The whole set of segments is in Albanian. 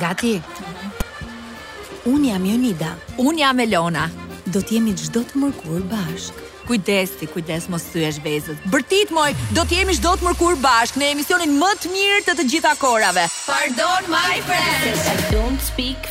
Gati. Unë jam Jonida. Unë jam Elona. Do të jemi çdo të mërkur bashk. Kujdes ti, kujdes mos thyesh vezët. Bërtit moj, do të jemi çdo të mërkur bashk në emisionin më të mirë të të gjitha kohërave. Pardon my friend. I don't speak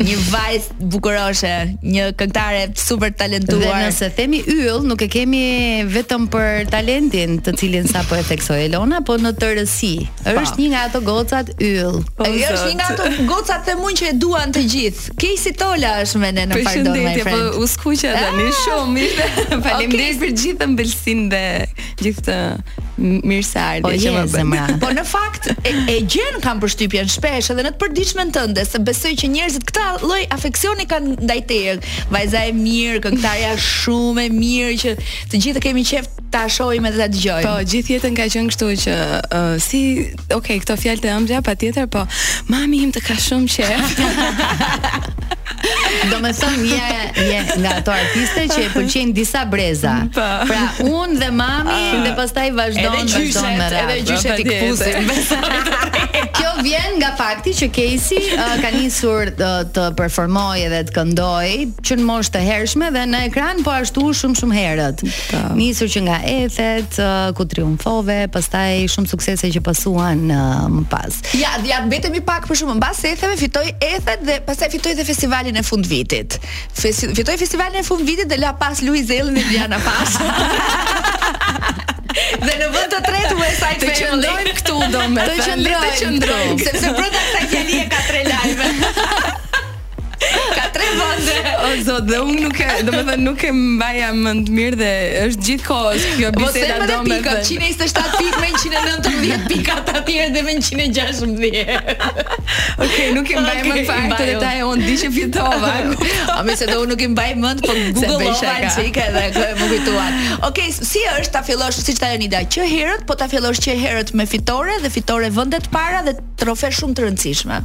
një vajzë bukuroshe, një këngëtare super talentuar. Dhe nëse themi yll, nuk e kemi vetëm për talentin, të cilin sapo e theksoi Elona, po në tërësi. Po. Është një nga ato gocat yll. Po, Ai është një nga ato gocat themi ne që e duan të gjithë. Kejsi Tola është me ne në Pardon my friend. Po u skuqa tani ah! shumë. Faleminderit për gjithë ëmbëlsinë dhe Gjithë të mirë se ardhe po, që më zemra. Po në fakt e, e gjen kam përshtypjen shpesh edhe në të përditshmen tënde, se besoj që njerëzit këtë lloj afeksioni kanë ndaj teje. Vajza e mirë, këngëtarja shumë e mirë që të gjithë kemi qejf ta shohim edhe ta dëgjojmë. Po, gjithë jetën ka qenë kështu që uh, si, okay, këto fjalë të ëmbla patjetër, po mami im të ka shumë qejf. Domethënë je, je nga ato artiste që e pëlqejnë disa breza po. Pra unë dhe mami uh, dhe pastaj vazhdojnë Edhe gjyshet, edhe gjyshet i këpusin Kjo vjen nga fakti që Kejsi uh, ka nisur të, uh, të performoj edhe të këndoj Që në mosh të hershme dhe në ekran po ashtu shumë shumë herët po. Nisur që nga ethet, uh, ku triumfove, pastaj shumë suksese që pasuan uh, më pas Ja, dhe ja mbetemi pak, për shembull, mbas etheve fitoi ethet dhe pastaj fitoi dhe festivalin e fundvitit. Kejsi, fitoi festivalin e fundvitit dhe la pas Luiz Ejllin dhe Diana Pas. dhe në vend të tretë u esaj të qëndrojmë këtu do me të qëndrojmë sepse brenda kësaj fjalie ka tre lajme Ka tre vende. O zot, dhe unë nuk e, domethënë, nuk e mbaja mend mirë dhe është gjithë kohës kjo po biseda domethënë. 127 pikë me 119 pika të atjerë dhe me 116. ok, nuk e mbaj mend fare këtë detaj, unë di që fitova. A me se do unë nuk e mbaj mend, po Google ova në që i ka edhe kërë më kujtuar. Ok, si është ta fillosh, siç ta e një da, që herët, po ta fillosh që herët me fitore dhe fitore vende të para dhe trofe shumë të rëndësishme.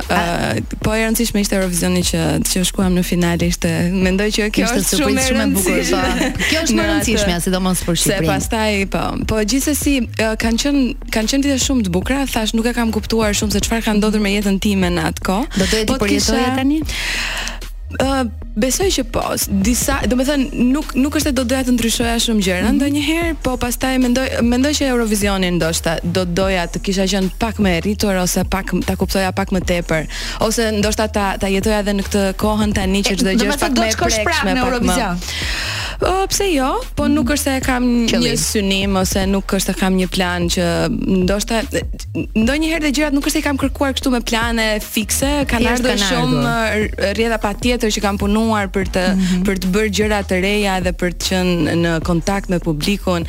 Uh, po e rëndësishme ishte Eurovizioni që që shkuam në finale ishte mendoj që kjo ishte është shumë e shumë e bukur po. kjo është më e rëndësishmja sidomos për Shqipërinë se pastaj po po gjithsesi uh, kanë qenë kanë qenë vite shumë të bukura thash nuk e kam kuptuar shumë se çfarë ka ndodhur me jetën time në atë kohë do të doje ta përjetoje tani Uh, besoj që po. Disa, domethënë, nuk nuk është se do doja të ndryshoja shumë gjëra mm -hmm. ndonjëherë, po pastaj mendoj mendoj që Eurovisionin ndoshta do doja të kisha qenë pak më e rritur ose pak ta kuptoja pak më tepër, ose ndoshta ta ta jetoja edhe në këtë kohën tani që çdo gjë është pak më e prekshme në Eurovision. Oh, pse jo? Po nuk është se kam Qëllim. një synim ose nuk është se kam një plan që ndoshta ndonjëherë dhe gjërat nuk është se i kam kërkuar kështu me plane fikse, kanë ardhur shumë uh, rrjedha patjetër që kam punuar për të mm -hmm. për të bërë gjëra të reja edhe për të qenë në kontakt me publikun.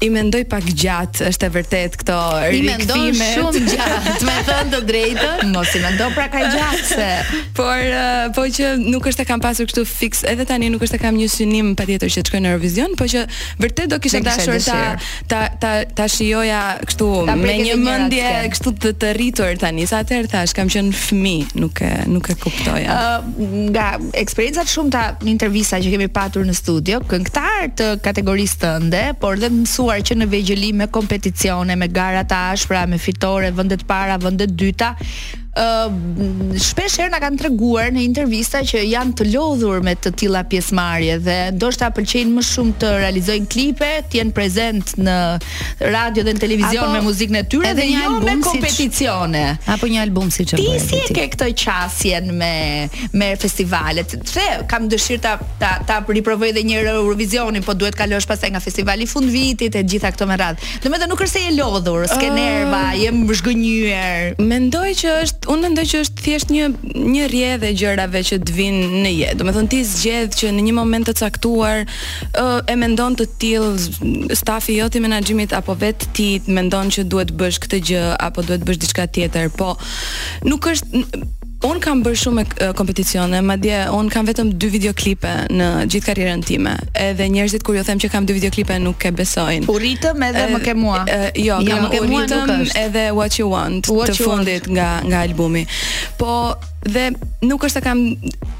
I mendoj pak gjatë, është e vërtet këto rikthime. I mendoj shumë gjatë, me thënë të drejtën. Mos i mendo pra kaq gjatë se por uh, po që nuk është se kam pasur kështu fiks, edhe tani nuk është se kam një synim patjetër që të shkoj në Eurovision, po që vërtet do kisha dashur ta ta ta ta shijoja kështu me një mendje kështu të të rritur tani. Se atëherë thashë, kam qenë fëmijë, nuk e nuk e kuptoja. Uh, nga eksperiencat e shumta në intervista që kemi patur në studio, këngëtarë të kategorisë tënde, por dhe mësuar që në vegjëli me kompeticione, me gara të ashpra, me fitore, vende të para, vende të dyta, ë shpesh herë na kanë treguar në intervista që janë të lodhur me të tilla pjesëmarrje dhe ndoshta pëlqejnë më shumë të realizojnë klipe, të jenë prezent në radio dhe në televizion apo, me muzikën e tyre dhe jo album, me kompeticione. Si apo një album siç e bëre. Ti si e ke këtë qasjen me me festivalet? Pse ke dëshirë ta ta, ta riprovoj edhe një herë Eurovisionin, po duhet kalosh pastaj nga festivali i fundvitit e të gjitha këto me radhë. Domethënë nuk është se je lodhur, s'ke nerva, je zhgënjyer. Mendoj që është, unë mendoj që është thjesht një një rrjedhë e gjërave që të vijnë në jetë. Domethënë ti zgjedh që në një moment të caktuar ë e mendon të tillë stafi jot i menaxhimit apo vetë ti mendon që duhet të bësh këtë gjë apo duhet të bësh diçka tjetër. Po nuk është Unë kam bërë shumë kompeticione, madje unë kam vetëm dy videoklipe në gjithë karrierën time. Edhe njerëzit kur u them që kam dy videoklipe nuk e besojnë. U rrita edhe më ke mua. E, jo, jo kam U rrita edhe What You Want what të you fundit want. nga nga albumi. Po dhe nuk është se kam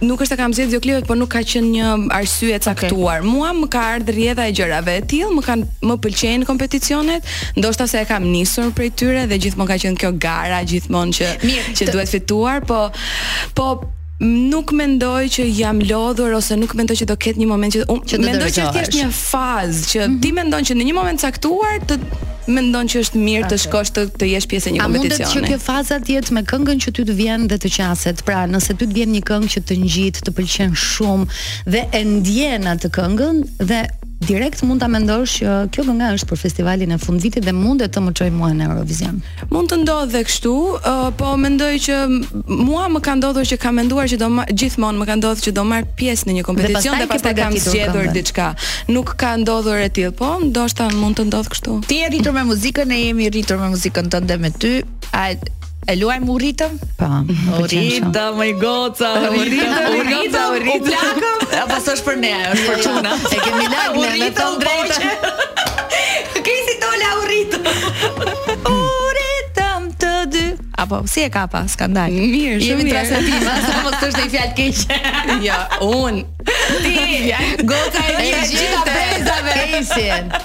nuk është se kam zgjedhë videoklipet, por nuk ka qenë një arsye e caktuar. Okay. Mua më ka ardhur rrjedha e gjërave e tillë, më kanë më pëlqejnë kompeticionet, Ndoshta se e kam nisur prej tyre dhe gjithmonë ka qenë kjo gara gjithmonë që Mirë, që duhet fituar, po po nuk mendoj që jam lodhur ose nuk mendoj që do ketë një moment që unë mendoj që është thjesht një fazë që mm -hmm. ti mhm. mendon që në një moment caktuar të mendon që është mirë të shkosh të të jesh pjesë e një kompeticioni. A mundet që kjo faza të jetë me këngën që ty të vjen dhe të qaset? Pra, nëse ty të vjen një këngë që të ngjit, të pëlqen shumë dhe e ndjen atë këngën dhe Direkt mund ta mendosh që kjo kënga është për festivalin e fundvitit dhe mundet të më çojë mua në Eurovision. Mund të ndodhë dhe kështu, uh, po mendoj që mua më ka ndodhur që kam menduar që do gjithmonë më ka ndodhur që do marr pjesë në një kompeticion dhe pastaj, kam zgjedhur diçka. Nuk ka ndodhur e tillë, po ndoshta mund të ndodhë kështu. Ti je rritur me muzikën, ne jemi rritur me muzikën tënde me ty. Ai E luajmë U rritëm? Po, u rritëm, i goca, u rritëm, u rritëm, u rritëm. U plakëm, ah pas s'është për ne, është për çuna. Jo, jo, e kemi lagë në në të drejtë. Kejsi Tola, U rritëm. U rritëm të dy. Apo, si e kapa, skandal. Mirë, shumë mirë. Jemi trashetim, se mos është fjalë e keqe. Ja, unë. Ti, goca e të gjitha brezave. Kejsi,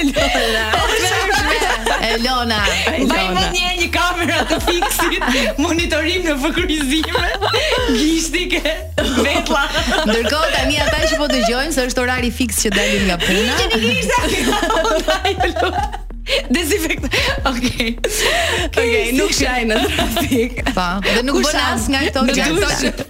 Elona. Elona. Mbaj mend një një kamera të Fiksit, monitorim në kryqëzime, gishti ke vetulla. Ndërkohë, tani ata që po dëgjojnë, se është orari fiks që dalim nga puna. Ishte një gisht, Elona. Dezinfekt. Okej. Okej, nuk shaj në trafik. Po, dhe nuk bën as nga këto gjëra.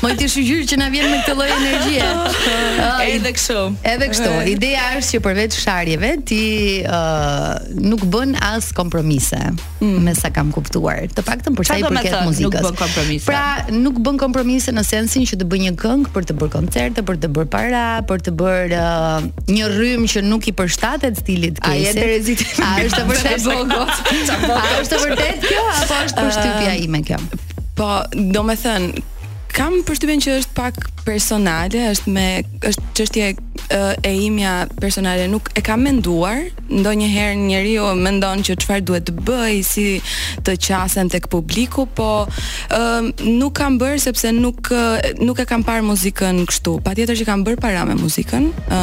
Moj ti shqyr që na vjen me këtë lloj energjie. Ah, edhe kështu. Edhe kështu. Ideja është që përveç sharjeve ti uh, nuk bën as kompromise mm. me sa kam kuptuar. Të paktën për sa i përket muzikës. Nuk bën kompromise. Pra, nuk bën kompromise në sensin që të bësh një këngë për të bërë koncerte, për të bërë para, për të bërë uh, një rrymë që nuk i përshtatet stilit të Kejsit. A je Terezit? A është vërtet bogo? A është vërtet kjo apo është përshtypja ah. ime kjo? Po, domethënë, kam përshtypjen që është pak personale, është me është çështje e imja personale, nuk e kam menduar. Ndonjëherë njeriu mendon që çfarë duhet të bëjë, si të qasem tek publiku, po ë nuk e kam bërë sepse nuk nuk e kam parë muzikën kështu. Patjetër që kam bërë para me muzikën, ë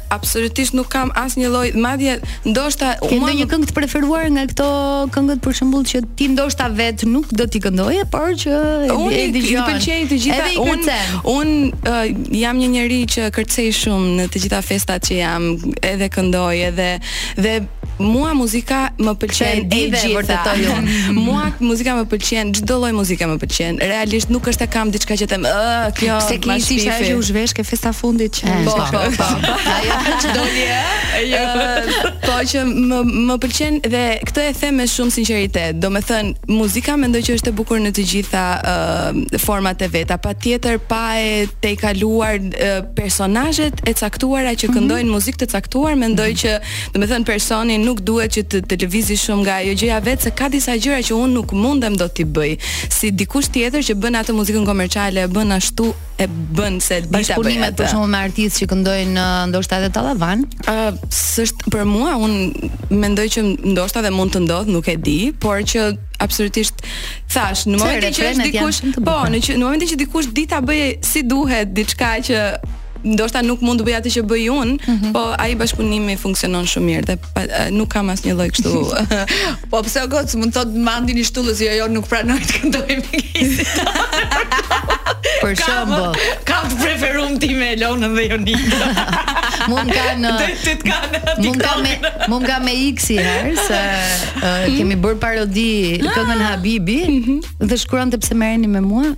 absolutisht nuk kam asnjë lloj madje ndoshta ke ndonjë këngë të preferuar nga këto këngët për shembull që ti ndoshta vetë nuk do t'i këndoje por që unë e dëgjoj pëlqej të gjitha unë unë, uh, jam një njeri që kërcej shumë në të gjitha festat që jam edhe këndoj edhe dhe Mua muzika më pëlqen e gjitha. E vërtetoj unë. Mua muzika më pëlqen, çdo lloj muzike më pëlqen. Realisht nuk është se kam diçka që them, ë, kjo Se kjo ishte ajo që u zhvesh ke festa fundit që po, po, po, po. Ajo që doli, ajo. Po që më më pëlqen dhe këtë e them me shumë sinqeritet. Domethënë, muzika mendoj që është e bukur në të gjitha uh, format e veta, patjetër pa e tejkaluar uh, personazhet e caktuara që mhm. këndojnë mm -hmm. muzikë të caktuar, mendoj mm -hmm. që Domethënë personi nuk duhet që të, të lëvizë shumë nga ajo gjëja e vet se ka disa gjëra që unë nuk mundem dot t'i bëj. Si dikush tjetër që bën atë muzikën komerciale, e bën ashtu e bën se di ta bëjë. Bashkëpunimet për shembull me artistë që këndojnë uh, ndoshta edhe tallavan. Ë, uh, s'është për mua, unë mendoj që ndoshta dhe mund të ndodhë, nuk e di, por që absolutisht thashë në momentin që është dikush, po, në, në momentin që dikush di ta bëjë si duhet diçka që ndoshta nuk mund të bëj atë që bëj unë, mm -hmm. po ai bashkëpunimi funksionon shumë mirë dhe pa, nuk kam asnjë lloj kështu. po pse o goc, mund të thotë Mandi Nishtullës jo jo nuk pranoj të këndoj me Kejsin. Për shembull, kam të preferuar ti me Elonën dhe Jonin. mund ka në mund ka me mund ka me X një herë se uh, kemi bërë parodi këngën Habibi mm -hmm. dhe shkruante pse merreni me mua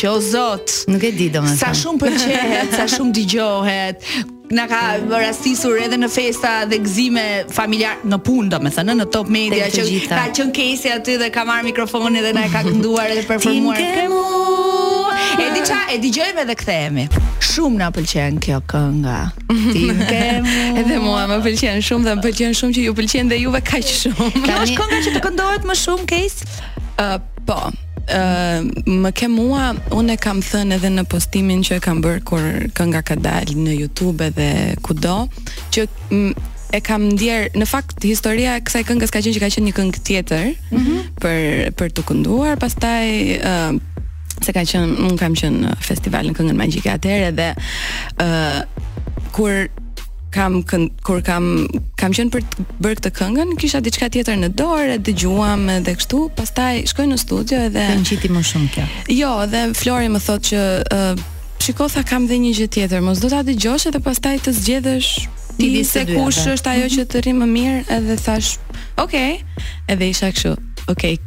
Që o zot, nuk e di domethënë. Sa shumë pëlqehet, sa shumë dëgjohet, na ka rastisur edhe në festa dhe gëzime familjar në punë domethënë në Top Media që ka qenë Kejsi aty dhe ka marr mikrofonin dhe na e ka kënduar edhe performuar e di ça e dëgjojmë edhe kthehemi shumë na pëlqen kjo kënga ti ke edhe mua më pëlqen shumë dhe më pëlqen shumë që ju pëlqen dhe juve kaq shumë kjo është kënga që të këndohet më shumë Kejsi uh, po Ëh, më ke mua, unë e kam thënë edhe në postimin që e kam bërë kur kënga ka dalë në YouTube edhe kudo, që e kam ndjer në fakt historia e kësaj këngës ka qenë që ka qenë një këngë tjetër mm -hmm. për për t'u kënduar pastaj uh, se ka qenë un kam qenë në festivalin Kënga Magjike atëherë dhe uh, kur kam kën, kur kam kam qenë për të bërë këtë këngën, kisha diçka tjetër në dorë, e dëgjuam edhe kështu, pastaj shkoj në studio edhe Të ngjiti më shumë kjo. Jo, dhe Flori më thotë që uh, shiko tha kam dhe një gjë tjetër, mos do ta dëgjosh edhe pastaj të zgjedhësh ti Midis të dyjave. se kush është ajo që të rri më mirë edhe thash, "Ok." Edhe isha kështu, "Ok,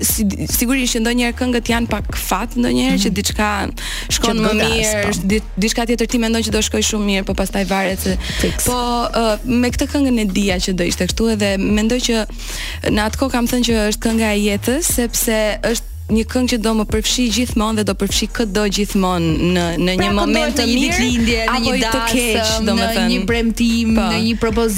si, sigurisht që ndonjëherë këngët janë pak fat ndonjëherë mm. që diçka shkon më mirë, po. di, diçka tjetër ti mendon që do shkojë shumë mirë, po pastaj varet se Fix. po uh, me këtë këngën e dija që do ishte kështu edhe mendoj që në atë kohë kam thënë që është kënga e jetës sepse është një këngë që do më përfshijë gjithmonë dhe do përfshijë këdo gjithmonë në në pra, një moment të mirë, në një ditë lindje, në një dasëm, në një premtim, pa. Po. në një propozim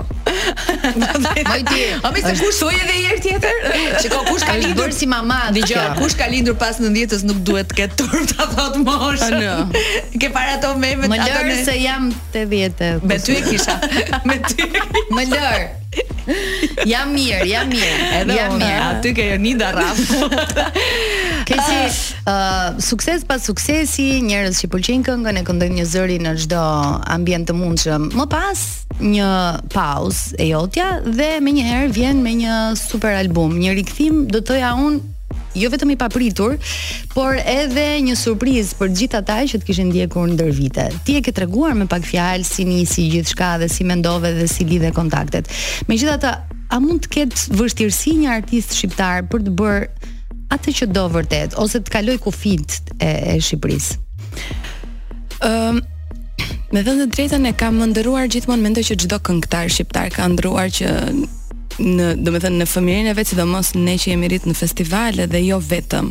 Më i tjerë. A më se kush thoi edhe një herë tjetër? Shiko kush ka lindur si mama. Dëgjo, kush ka lindur pas 90-s nuk duhet të ketë turp ta thotë moshën. Ke para ato meme ato. Më lër se jam 80. Me ty e kisha. Me ty. Më lër. Jam mirë, jam mirë. Edhe jam mirë. Aty ke Jonida Raf. Kejsi uh, sukses pas suksesi, njerëz që pëlqejnë këngën e këndojnë njëzëri në çdo ambient të mundshëm. Më pas një pauzë e jotja dhe menjëherë vjen me një super album, një rikthim do thoja unë jo vetëm i papritur, por edhe një surprizë për gjithë ata që të kishin ndjekur ndër vite. Ti e ke treguar me pak fjalë si nisi gjithçka dhe si mendove dhe si lidhe kontaktet. Megjithatë, a mund të ketë vështirësi një artist shqiptar për të bërë atë që do vërtet ose të kalojë kufijtë e, e Shqipërisë? Ëm, um, Me thënë të drejtën e kam ëndërruar gjithmonë mendoj që çdo këngëtar shqiptar ka ëndërruar që në, domethënë në fëmijërinë e vet, sidomos ne që jemi rrit në festivale dhe jo vetëm.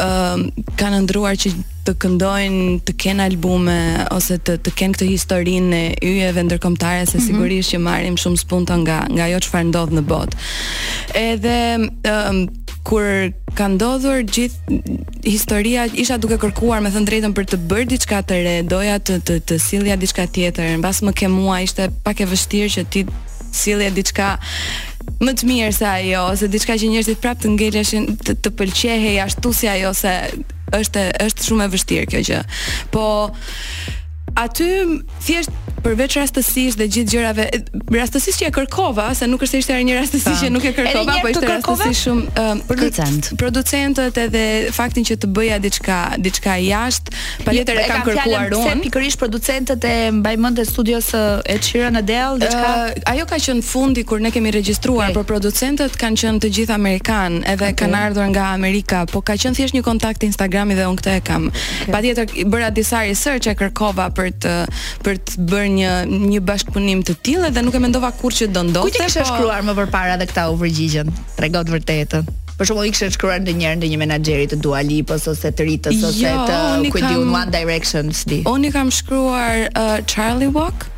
Ëm uh, kanë ëndërruar që të këndojnë, të kenë albume ose të të kenë këtë historinë e yjeve ndërkombëtarë se mhm. sigurisht që marrim shumë spunto nga nga ajo çfarë ndodh në botë. Edhe um, kur ka ndodhur gjithë historia isha duke kërkuar me thënë drejtën për të bërë diçka të re, doja të të të sillja diçka tjetër. Mbas më ke mua ishte pak e vështirë që të sillje diçka më të mirë se ajo, ose diçka që njerëzit prapë të ngeleshin të, të pëlqehej ashtu si ajo se është është shumë e vështirë kjo gjë. Po Aty thjesht përveç rastësisht dhe gjithë gjërave, rastësisë që e kërkova, se nuk është se ishte një rastësi që nuk e kërkova, po ishte rastësi shumë uh, producent. Producentët edhe faktin që të bëja diçka, diçka jashtë, patjetër e kam kërkuar unë. Se pikërisht producentët e mbaj mend të studios e Çira në Dell, diçka. Uh, ajo ka qenë fundi kur ne kemi regjistruar, okay. por producentët kanë qenë të gjithë amerikanë, edhe okay. kanë ardhur nga Amerika, po ka qenë thjesht një kontakt Instagrami dhe unë këtë e kam. Patjetër bëra disa research e kërkova për të për të bërë një një bashkëpunim të tillë dhe nuk e mendova kurrë që do ndodhte. Kujt i kishe po... shkruar më përpara dhe këta u përgjigjën? Trego të vërtetën. Për shembull, i kishe shkruar ndonjëherë ndonjë menaxheri të Dua Lipës ose të Ritës jo, ose të kujt di unë, One Direction, s'di. Unë kam shkruar uh, Charlie Walk.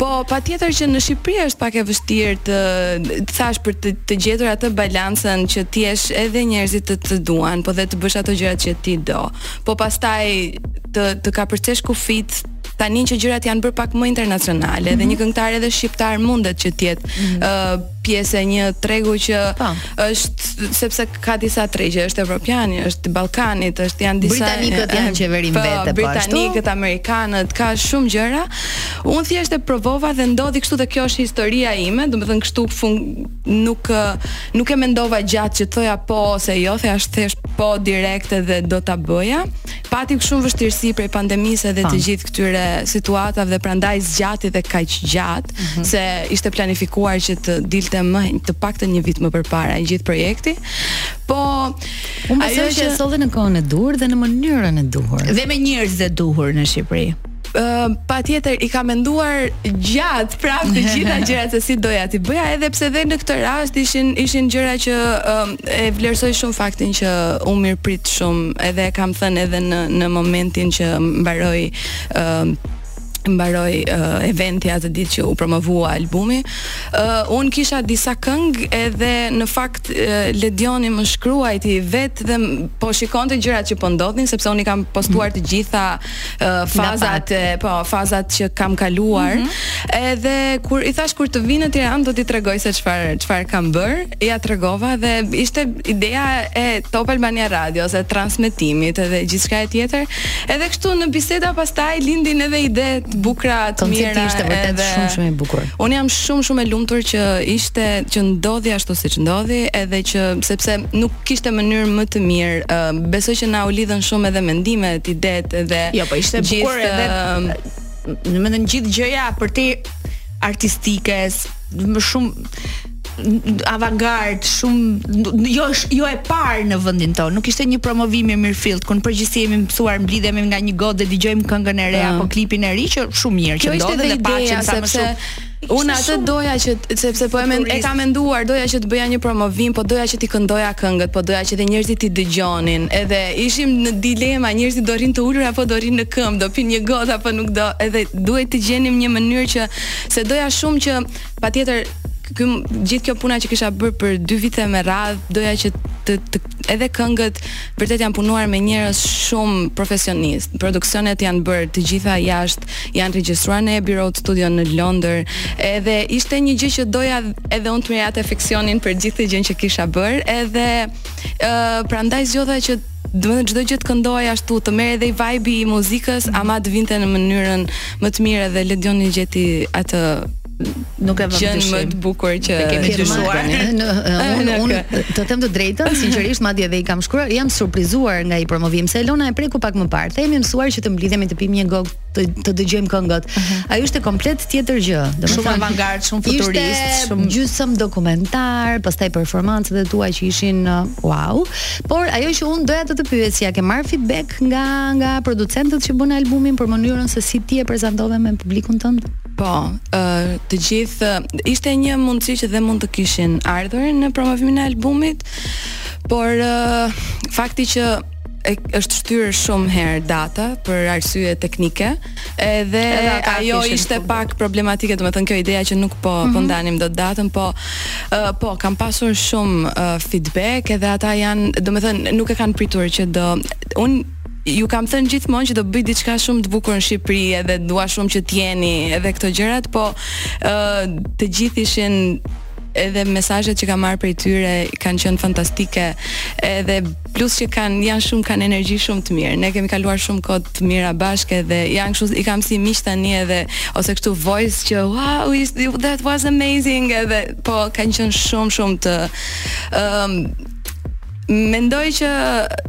Po, patjetër që në Shqipëri është pak e vështirë të thash për të, të gjetur atë balancën që ti jesh edhe njerëzit të të duan, po dhe të bësh ato gjërat që ti do. Po pastaj të të kapërcesh kufijtë tani që gjërat janë bërë pak më internacionale mm -hmm. dhe mhm. një këngëtar edhe shqiptar mundet që të jetë mm -hmm. uh, pjesë e një tregu që pa. Po. është sepse ka disa tregje, është evropiani, është i Ballkanit, është janë disa britanikët janë qeveri më po, vetë po britanikët, amerikanët, ka shumë gjëra. Unë thjesht e provova dhe ndodhi kështu dhe kjo është historia ime, domethënë kështu fun, nuk nuk e mendova gjatë që thoja po ose jo, thjesht thashë po direkt dhe do ta bëja. Pati shumë vështirësi prej pandemisë edhe të gjithë këtyre situatave dhe prandaj zgjati dhe kaq gjatë mm -hmm. se ishte planifikuar që të dilte më të paktën një vit më përpara i gjithë projekti. Po unë besoj që e solla në kohën e duhur dhe në mënyrën e duhur. Dhe me njerëzit e duhur në Shqipëri. Uh, patjetër i kam menduar gjatë prap të gjitha gjërat se si doja t'i bëja edhe pse dhe në këtë rast ishin ishin gjëra që um, e vlerësoj shumë faktin që u mirëprit shumë edhe e kam thënë edhe në në momentin që mbaroi um, mbaroj uh, eventi atë ditë që u promovua albumi. Uh, unë kisha disa këngë edhe në fakt uh, Ledioni më shkruajti vetë dhe po shikonte gjërat që po ndodhin sepse unë i kam postuar të gjitha uh, fazat e po fazat që kam kaluar. Mm -hmm. Edhe kur i thash kur të vinë në Tiranë do t'i tregoj se çfarë çfarë kam bër, ia tregova dhe ishte ideja e Top Albania Radio ose transmetimit edhe gjithçka e tjetër. Edhe kështu në biseda pastaj lindin edhe ide të bukura të mira. Koncepti ishte vërtet shumë shumë i bukur. Un jam shumë shumë e lumtur që ishte që ndodhi ashtu siç ndodhi, edhe që sepse nuk Kishte mënyrë më të mirë. Ë uh, besoj që na u lidhën shumë edhe mendimet, idetë dhe Jo, po ishte gjithë, bukur edhe në uh, mendjen gjithë gjëja performimi artistik, shumë avangard, shumë jo jo e parë në vendin tonë. Nuk ishte një promovim i mirëfilltë, ku në përgjithësi jemi mësuar mblidhemi nga një gotë dhe dëgjojmë këngën e re uh. apo klipin e ri që shumë mirë që ndodhin dhe paçim sa më shumë. Unë atë doja që sepse po e mend, e kam menduar, doja që të bëja një promovim, po doja që t'i këndoja këngët, po doja që edhe njerëzit t'i dëgjonin. Edhe ishim në dilema, njerëzit do rrinë të ulur apo do rrinë në këmbë, do pinë një gotë apo nuk do. Edhe duhet të gjenim një mënyrë që se doja shumë që patjetër ky gjithë kjo puna që kisha bërë për dy vite me radhë, doja që të të edhe këngët vërtet janë punuar me njerëz shumë profesionistë. Produksionet janë bërë të gjitha jashtë, janë regjistruar në Abbey Road Studio në Londër. Edhe ishte një gjë që doja edhe unë të merr atë fiksionin për gjithë gjën që kisha bërë, edhe ë uh, prandaj zgjodha që domethënë çdo gjë të këndoj ashtu, të merr edhe vibe i muzikës, ama të vinte në mënyrën më të mirë dhe Ledioni gjeti atë nuk e vëmë në dyshim. Gjënë më të bukur që e kemi dëgjuar. Unë un, të them të drejtën, sinqerisht madje edhe i kam shkruar, jam surprizuar nga ai promovim se Elona e preku pak më parë. Jemi mësuar që të mblidhemi të pimë një gotë, të dëgjojmë këngët. Uh mhm. -huh. Ajo ishte komplet tjetër gjë. Domethënë shumë avangard, shumë futurist, ishte shumë gjysmë dokumentar, pastaj performancat e tua që ishin uh, wow. Por ajo që unë doja të të pyesja, ke marr feedback nga nga producentët që bënë albumin për mënyrën se si ti e prezantove me publikun tënd? Po, ë uh, të gjithë ishte një mundësi që dhe mund të kishin ardhur në promovimin e albumit, por uh, fakti që e, është shtyrë shumë herë data për arsye teknike, edhe, edhe ajo ishte shumë. pak problematike, domethënë kjo ideja që nuk po mm -hmm. po mhm. ndanim dot datën, po uh, po kam pasur shumë uh, feedback edhe ata janë, domethënë nuk e kanë pritur që do un Ju kam thënë gjithmonë që do bëj diçka shumë të bukur në Shqipëri edhe dua shumë që të jeni edhe këto gjërat, po ë uh, të gjithë ishin edhe mesazhet që kam marrë prej tyre kanë qenë fantastike. Edhe plus që kanë janë shumë kanë energji shumë të mirë. Ne kemi kaluar shumë kohë të mira bashkë dhe janë kështu i kam si miq tani edhe ose kështu voice që wow, that was amazing edhe po kanë qenë shumë shumë të ëm um, Mendoj që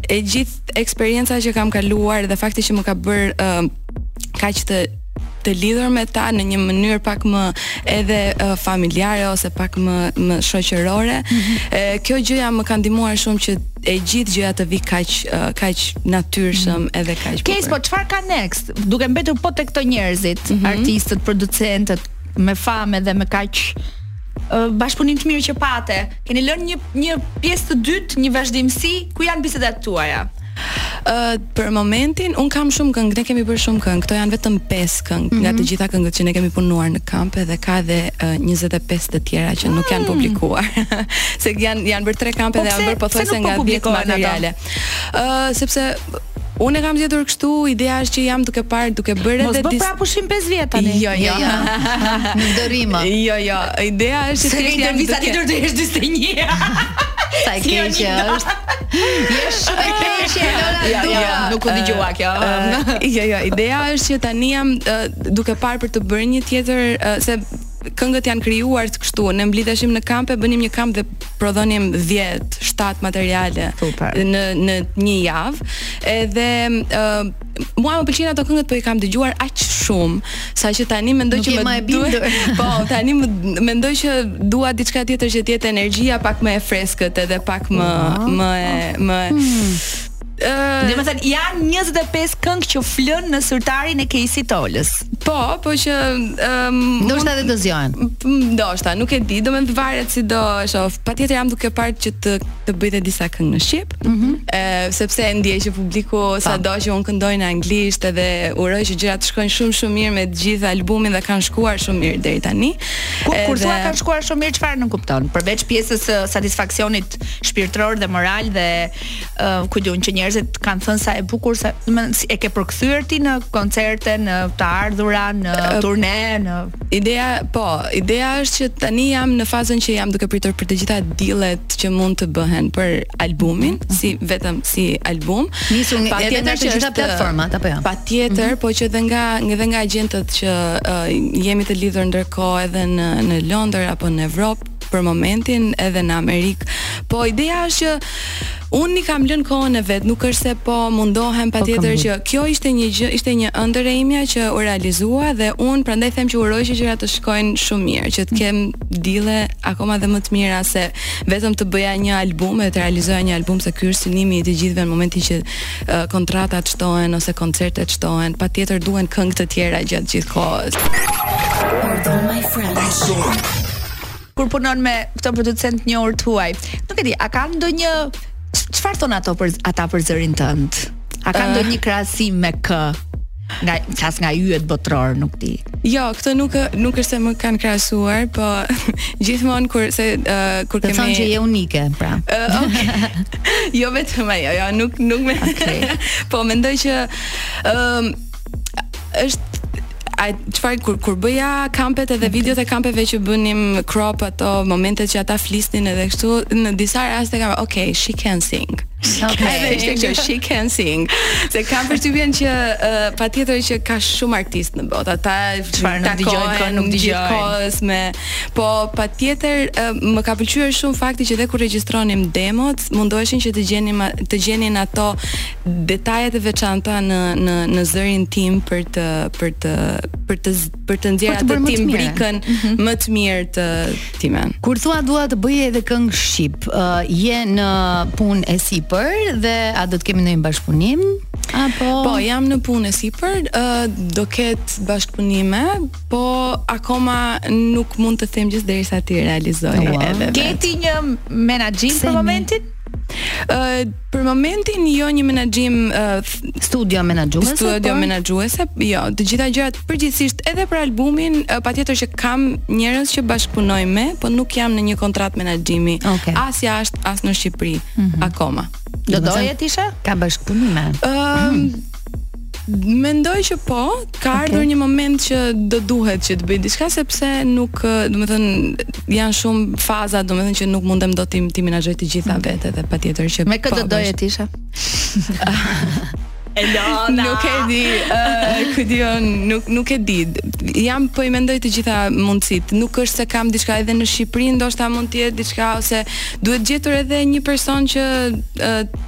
e gjithë eksperienca që kam kaluar dhe fakti që më ka bërë uh, kaq të të lidhur me ta në një mënyrë pak më edhe uh, familjare ose pak më më shoqërore. Mm -hmm. e, kjo gjëja më ka ndihmuar shumë që e gjithë gjëja të vijë kaq uh, kaq natyrshëm mm. edhe kaq bukur. Kejsi, po çfarë ka next? Duke mbetur po tek këto njerëzit, mm -hmm. artistët, producentët me famë dhe me kaq uh, bashkëpunim të mirë që pate. Keni lënë një një pjesë të dytë, një vazhdimësi, ku janë bisedat tuaja? Ë uh, për momentin unë kam shumë këngë, ne kemi bërë shumë këngë. Këto janë vetëm 5 këngë mm -hmm. nga mhm. të gjitha këngët që ne kemi punuar në kamp dhe ka edhe uh, 25 të tjera që nuk janë mm. publikuar. se janë janë bërë tre kampe po dhe janë bërë pothuajse po nga 10 materiale. Ë uh, sepse Unë e kam gjetur kështu, ideja është që jam duke parë, duke bërë edhe Mos bë prapë pushim 5 vjet tani. Jo, jo. jo. Nuk do rri më. Jo, jo. Ideja është që ti jam duke. Sa do të jesh 41. Sa e keq që është. Je shumë e keqe Lola jo, jo, dua. Nuk u dëgjova kjo. Jo, jo. Ideja është që tani jam duke parë për të bërë një tjetër se këngët janë krijuar kështu, ne mblidheshim në kampe, bënim një kamp dhe prodhonim 10, 7 materiale Super. në në një javë. Edhe ë uh, mua më pëlqejnë ato këngët, po i kam dëgjuar aq shumë, saqë tani mendoj Nuk që më duhet. Po, tani mendoj që dua diçka tjetër që të jetë energjia pak më e freskët edhe pak më wow. më e, më hmm. Domethënë, janë 25 këngë që flenë në sirtarin e Kejsi Tolës. Po, po që... Um, ndoshta do të zgjohen. Ndoshta, nuk e di, domethënë varet si do e shof. Patjetër jam duke parë që të, të bëj disa këngë në shqip, mm -hmm. e, sepse e ndiej që publiku sado që unë këndoj në anglisht edhe uroj që gjërat të shkojnë shumë shumë mirë me gjithë albumin dhe kanë shkuar shumë mirë deri tani. Ku kur thua kanë shkuar shumë mirë çfarë nënkupton? Përveç pjesës së satisfaksionit shpirtëror dhe moral dhe uh, kur di që njerëzit kanë thënë sa e bukur sa do si e ke përkthyer ti në koncerte, në të ardhura, në uh, turne, në ideja, po, ideja është që tani jam në fazën që jam duke pritur për të gjitha dillet që mund të bëhen për albumin, mm -hmm. si vetëm si album. Nisur nga edhe nga të gjitha platformat apo jo? Patjetër, mm -hmm. po që edhe nga edhe nga agjentët që uh, jemi të lidhur ndërkohë edhe në në Londër apo në Evropë për momentin edhe në Amerikë. Po ideja është që Unë i kam lënë kohën e vet, nuk është se po mundohem po, patjetër që kjo ishte një gjë, ishte një ëndërr e imja që u realizua dhe unë prandaj them që uroj që gjërat të shkojnë shumë mirë, që të kem dille akoma dhe më të mira se vetëm të bëja një album e të realizoja një album se ky është synimi i të gjithëve në momentin që kontratat shtohen ose koncertet shtohen, patjetër duhen këngë të tjera gjatë gjithë kohës. Kur punon me këto producent të njohur të huaj, nuk e di, a ka ndonjë çfarë thonë ato për ata për zërin tënd? A ka, ah, ndonjë krahasim me kë? Nga, flas nga yjet botërorë, nuk di. Jo, këtë nuk nuk është se më kanë krahasuar, po gjithmonë kurse uh, kurse mi thonë që je unike, pra. Uh, okay. jo vetëm ajo, jo, nuk nuk më. Okay. po mendoj që ëm um, është ai çfarë kur kur bëja kampet edhe videot e kampeve që bënim crop ato momentet që ata flisnin edhe kështu në disa raste ka ok she can sing Edhe ishte kjo she can sing. Se kam përshtypjen që uh, patjetër që ka shumë artistë në botë. Ata çfarë nuk dëgjojnë, kë nuk dëgjojnë. Kohës me po patjetër uh, më ka pëlqyer shumë fakti që dhe kur regjistronim demot, mundoheshin që të gjenim të gjenin ato detajet të veçanta në në në zërin tim për të për të për të për të nxjerrë atë timbrikën mhm. më të mirë timen. Kur thua dua të bëj edhe këngë shqip, uh, je në punë e sipër dhe a do të kemi ndonjë bashkëpunim? Apo Po, jam në punë e sipër, uh, do ketë bashkëpunime, po akoma nuk mund të them gjë derisa t'i realizoj wow. edhe. Ke ti një menaxhim për momentin? Ë uh, Për momentin jo një menaxhim uh, studio menaxhuese. Studio por... menaxhuese, jo, të gjitha gjërat përgjithësisht edhe për albumin, uh, patjetër që kam njerëz që bashkëpunoj me, po nuk jam në një kontratë menaxhimi. Okay. As jashtë, as në Shqipëri mm -hmm. akoma. Do doje të kishe? Ka bashkëpunime. Ëm, um, Mendoj që po, ka okay. ardhur një moment që do duhet që të bëj diçka sepse nuk, domethënë, janë shumë faza, domethënë që nuk mundem dot t'i menaxhoj të gjitha mm. vetë dhe patjetër që Me kë do doje të ishe. Elona. Nuk e di, uh, ku di on, nuk nuk e di. Jam po i mendoj të gjitha mundësitë. Nuk është se kam diçka edhe në Shqipëri, ndoshta mund të jetë diçka ose duhet gjetur edhe një person që uh,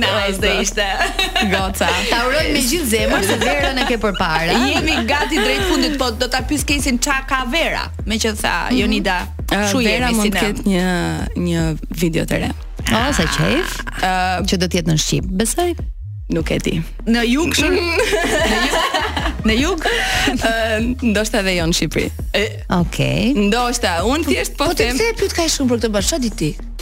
Në rrezë dhe ishte Goca Ta uroj me gjithë zemër Se verën e ke përpara Jemi gati drejt fundit Po do të pys këtë çfarë ka vera Meqë tha mm -hmm. Jonida Shu uh, vera mund të ketë një, një video të re O, oh, sa qejf uh, Që do të jetë në Shqip Besoj Nuk e di Në jug shumë Në jug Në jug, ndoshta edhe jo në Shqipëri. Okej. Okay. Ndoshta, un thjesht po, po them. Po ti pse pyet kaq shumë për këtë bash, çfarë di ti?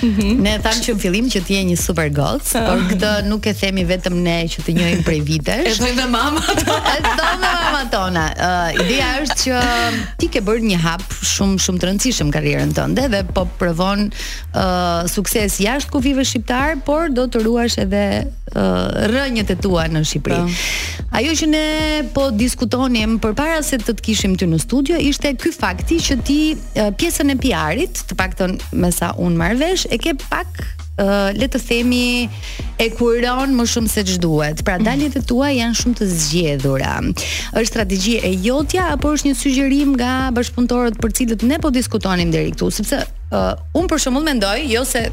Mhm. Ne thamë që në fillim që ti je një super goc, ah. por këtë nuk e themi vetëm ne që të njohim prej vitesh. E thonë mamat. E thonë dhe mamat tona. Uh, ideja është që ti ke bërë një hap shumë shumë të rëndësishëm karrierën tënde dhe po provon uh, sukses jashtë kufijve shqiptarë, por do të ruash edhe uh, rrënjët e tua në Shqipëri. Po. Po. Ajo që ne po diskutonim përpara se të të kishim ty në studio ishte ky fakti që ti pjesën e PR-it, të paktën me sa un marr vesh, e ke pak uh, le të themi e kuron më shumë se ç'duhet. Pra mhm. daljet e tua janë shumë të zgjedhura. Është strategji e jotja apo është një sugjerim nga bashkëpunëtorët për cilët ne po diskutonim deri këtu, sepse uh, un për shembull mendoj, jo se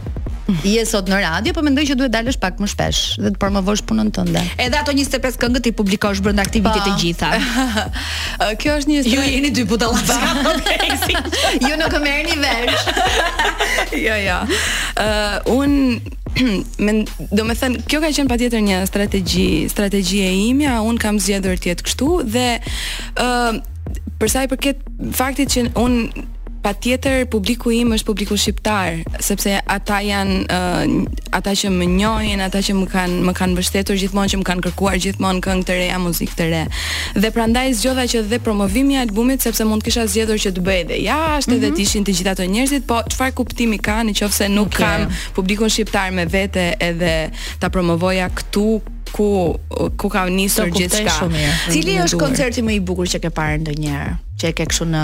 je sot në radio, po mendoj që duhet të dalësh pak më shpesh dhe të promovosh punën tënde. Edhe ato 25 këngë t'i publikosh brenda këtij vitit të po. gjitha. Kjo është një histori. Ju jeni dy budalla të kompleksin. Ju nuk e merrni vesh. Jo, jo. Ë uh, un domethënë kjo ka qenë patjetër një strategji, strategji e imja, un kam zgjedhur të jetë kështu dhe ë uh, për sa i përket faktit që un Patjetër publiku im është publiku shqiptar, sepse ata janë uh, ata që më njohin, ata që më kanë më kanë mbështetur gjithmonë që më kanë kërkuar gjithmonë këngë të reja, muzikë të re. Dhe prandaj zgjodha që dhe promovimi i albumit sepse mund të kisha zgjedhur që të bëhej dhe jashtë mm -hmm. dhe mhm. të ishin të gjithë ato njerëzit, po çfarë kuptimi ka nëse nuk okay. kam publikun shqiptar me vete edhe ta promovoja këtu ku ku ka nisur gjithçka. Cili është koncerti më i bukur që ke parë ndonjëherë? Që e ke kështu në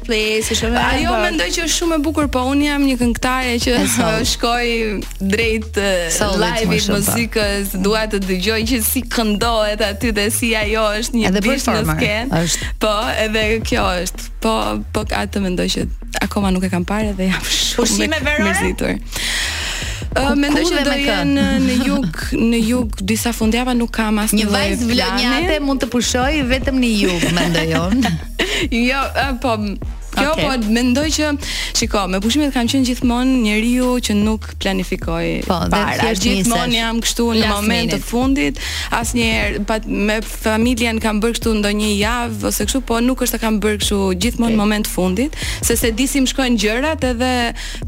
Coldplay, është shumë e bukur. Ai mendoj që është shumë e bukur, po un jam një këngëtare që shkoj drejt live-it, po. muzikës, dua të dëgjoj që si këndohet aty dhe si ajo është një bishë në skenë. Po, edhe kjo është. Po, po atë mendoj që akoma nuk e kam parë dhe jam shumë e mërzitur. Uh, mendoj që do jem në jug, në jug disa fundjava nuk kam asnjë një vajzë vlonjate mund të pushoj vetëm në jug, mendoj unë. Jo, po Kjo okay. po mendoj që shiko, me pushimet kam qenë gjithmonë njeriu që nuk planifikoj po, para. Gjithmonë jam kështu në moment të fundit, asnjëherë me familjen kam bërë kështu ndonjë javë ose kështu, po nuk është ta kam bërë kështu gjithmonë okay. moment të fundit, se s'e di si m'shkojnë gjërat edhe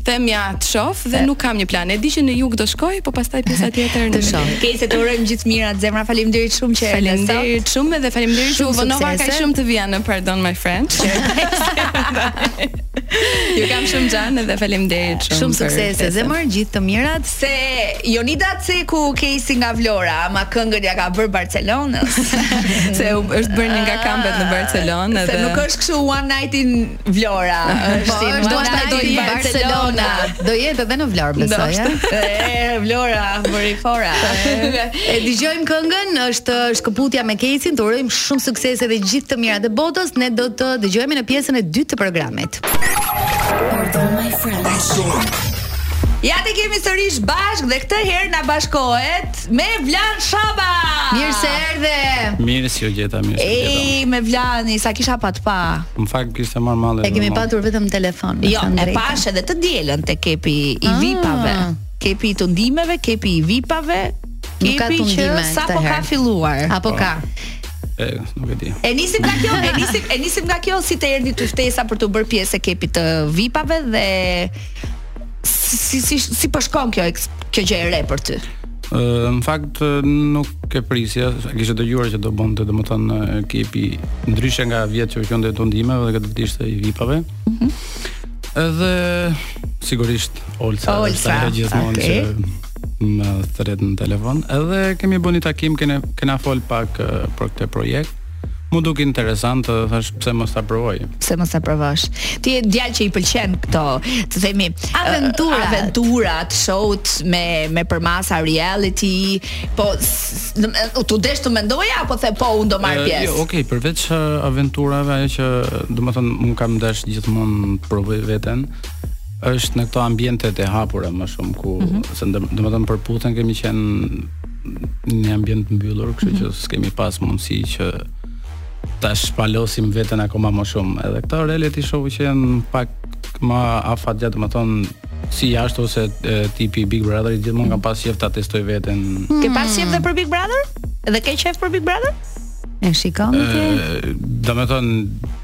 them ja të shoh dhe nuk kam një plan. E di që në jug do shkoj, po pastaj pjesa tjetër në shoh. Kejsi të urojmë gjithë të mirat, zemra. Faleminderit shumë që erdhe sot. Faleminderit shumë dhe më falni që u vonova kaq shumë të vija në Pardon My French. Ju kam shumë xhan dhe faleminderit shumë. Shumë suksese, zemër, gjithë të mirat. Se Jonida ç'e ku Kejsi nga Vlora, ama këngën ja ka bër Barcelonës. se është bërë një nga kampet në Barcelonë se nuk është kështu one night in Vlora është po, është One Night in Barcelona. Do jetë edhe në Vlorë besoj. E Vlora, bëri fora. E dëgjojmë këngën, është shkëputja me Kejsin, të urojmë shumë suksese dhe gjithë të mirat e botës. Ne do dëgjohemi në pjesën e dytë të programit. Ja ku jemi sërish bashkë dhe këtë herë na bashkohet Mevlan Shaba. Mirë se erdhe. Mirë se ju gjeta, mirë se ju gjeta. Ej, Mevlani, sa kisha pa të pa. Në fakt më kishte marr malli. E kemi patur vetëm telefon. Jo, e pash edhe të dielën te kepi i ah. vipave. Kepi i tundimeve, kepi i vipave. Nuk ka tundime, sapo ka filluar. Apo ka. E, nuk e di. E nisim nga kjo, e nisim, e nisim nga kjo si të erdhi ty ftesa për t'u bërë pjesë e kepit të vipave dhe si si si po shkon kjo kjo gjë e re për ty? Ë në fakt nuk e prisja, e kisha dëgjuar që do bonte domethënë kepi ndryshe nga vjet që u qunte i tundimeve dhe këtë vit ishte i vipave. Mm -hmm. Edhe sigurisht Olsa, Olsa. Si gjithmonë okay. që më thret në telefon. Edhe kemi bo një takim, kena kena fol pak për këtë projekt. Mu duk interesant dhe thash pse mos ta provoj. Pse mos ta provosh? Ti je djalë që i pëlqen këto, të themi, aventura, uh, aventurat, show-t me me përmasa reality, po t'u desh të mendoje apo the po un do marr pjesë. Uh, jo, okay, përveç aventurave ajo që domethënë un kam dash gjithmonë të provoj veten është në këto ambientet e hapura më shumë ku mm -hmm. se domethënë Përputhen kemi qenë në një ambient të mbyllur, kështu që mhm. s'kemi pas mundësi që ta shpalosim veten akoma më shumë. Edhe këto reality show që janë pak më afatgjatë, domethënë si jashtë ose e, tipi Big Brother-it gjithmonë kam pas qejf ta testoj veten. Hmm. Ke pas qejf dhe për Big Brother? Dhe ke qejf për Big Brother? E shikon ti? Domethënë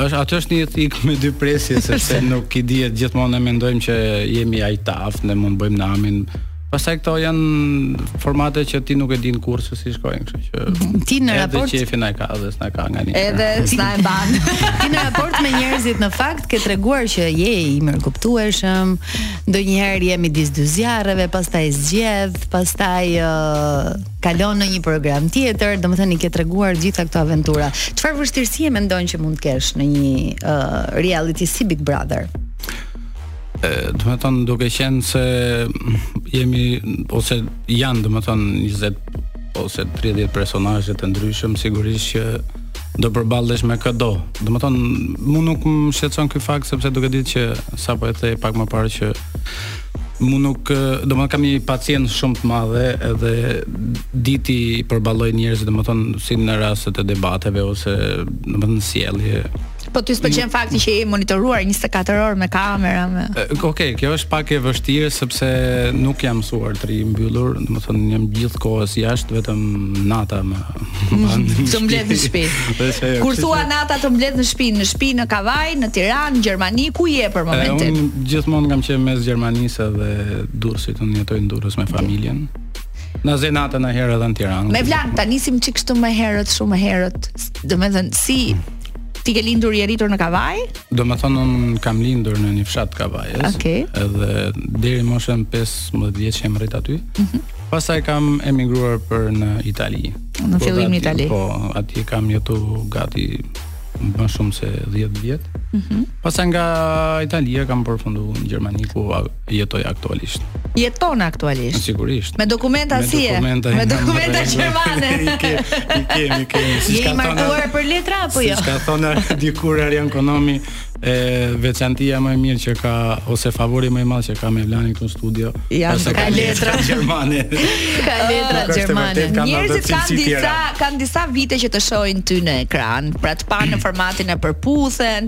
ajo është një thik me dy presje sepse nuk i dihet gjithmonë ne mendojmë që jemi I tough, ne mund bëjmë namin, Pastaj këto janë formate që ti nuk e din kurrë se si shkojnë, kështu që mhm. ti në raport edhe qefin e kena edhe s'na e mban nganjëherë. Edhe s'na e mban. ti në raport me njerëzit në fakt ke treguar që je i mirëkuptueshëm, ndonjëherë je midis dy zjarreve, pastaj zgjedh, pastaj uh, kalon në një program tjetër, domethënë i ke treguar gjitha këto aventura. Çfarë vështirësie mendon që mund të kesh në një uh, reality si Big Brother? domethënë duke qenë se jemi ose janë domethënë 20 ose 30 personazhe të ndryshëm, sigurisht që do përballesh me këdo. Domethënë, mu nuk më shqetëson ky fakt sepse duke ditë që sapo e the pak më parë që mu nuk domethënë kam një pacim shumë të madhe edhe di t'i përballoj njerëzit domethënë si në rastet e debateve ose domethënë sjellje Po ty s'të pengon fakti që je monitoruar 24 orë me kamera me. Okej, okay, kjo është pak e vështirë sepse nuk jam mësuar të rri mbyllur, domethënë jam gjithë kohës jashtë vetëm nata më. Të mbledh në shtëpi. Kur thua nata të mbledh në shtëpi, në shtëpi në Kavajë, në Tiranë, në Gjermani, ku je për momentin? Unë gjithmonë kam qenë mes Gjermanisë dhe Durrësit, unë jetoj në Durrës me familjen. Më zë nata nganjëherë edhe në Tiranë. Mevlan, ta nisim çik kështu më herët, shumë më herët. Domethënë si Ti ke lindur, je rritur në Kavajë? Domethënë unë kam lindur në një fshat Kavajës okay. Edhe deri moshën 15 vjeç jam rrit aty mm -hmm. Pastaj kam emigruar për në Itali Në po, fillim në Itali Po, atje kam jetu gati më shumë se 10 vjet. Mhm. Mm Pastaj nga Italia kam përfunduar në Gjermani ku jetoj aktualisht. Jeton aktualisht. Sigurisht. Me dokumenta si je? Me dokumenta gjermane. I kemi, kemi. Je i martuar për letra apo jo? Siç ka thënë dikur Arjan Konomi, veçantia më e mirë që ka ose favori më i madh që ka Mevlani këtu në studio. Ja, ka, ka letra gjermane. ka letra gjermane. Njerëzit kanë disa kanë disa vite që të shohin ty në ekran, pra të panë në formatin e Përputhen,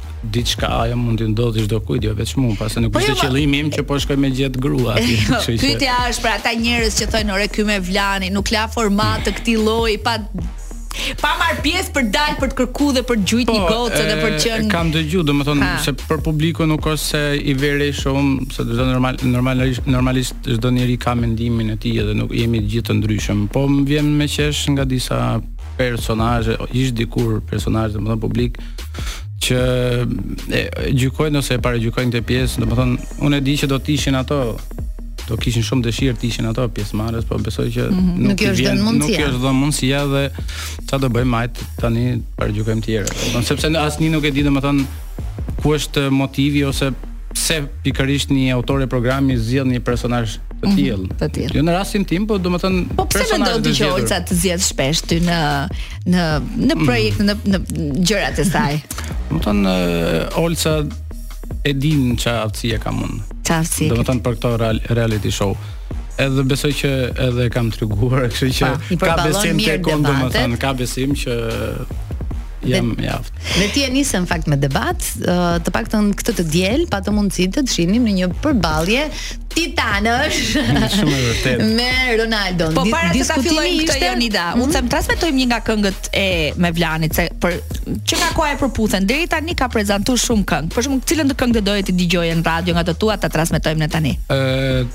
diçka që mund t'i ndodhi çdokujt, jo vetëm mua, pasi nuk po ishte jo, qëllimi im që po shkoj me gjet grua aty. Jo, kështu që pyetja është për ata njerëz që thonë ore ky Mevlani, nuk la format të këtij lloji pa pa marr pjesë për të dal për të kërku dhe për të gjet po, një gocë dhe për qen. Kam dëgju, domethënë se për publikun nuk është se i vë re shumë, se çdo normal normalisht normalisht çdo njeri ka mendimin e tij dhe nuk jemi të gjithë të ndryshëm. Po më vjen me qesh nga disa personazhe, ish dikur personazhe, domethënë publik që e, gjykojnë ose e paragjykojnë këtë pjesë, domethënë unë e di që do të ishin ato do kishin shumë dëshirë të ishin ato pjesëmarrës, po besoj që mm -hmm. nuk, nuk i vjen mundësia. Nuk i është dhënë mundësia dhe ça do bëjmë hajt tani paragjykojmë tjerë. Domethënë sepse asnjë nuk e di domethënë ku është motivi ose pse pikërisht një autore programi zgjedh një personazh të mhm, tillë. Mm, të tillë. Jo në rastin tim, po domethënë po pse mendon ti që Olsa të zgjedh shpesh ty në në në mhm. projekt mm. në në gjërat e saj. domethënë Olsa e din çfarë aftësie kam unë. Çfarë aftësi? Domethënë për këto real, reality show. Edhe besoj që edhe kam treguar, kështu që pa, ka besim tek unë domethënë, ka besim që jam i aftë. Dhe ti e nise në fakt me debat, të paktën këtë të diel, patëm mundësi të të shihnim në një përballje titanësh. Shumë e vërtetë. Me Ronaldo. Po para se ta fillojmë këtë ishte... Jonida, mm -hmm. unë them transmetojmë një nga këngët e Mevlanit sepse që nga koha e Përputhen deri tani ka prezantuar shumë këngë. Për shembull, cilën këngë doje të dëgjoje në radio nga të tuat ta transmetojmë ne tani? Ë uh,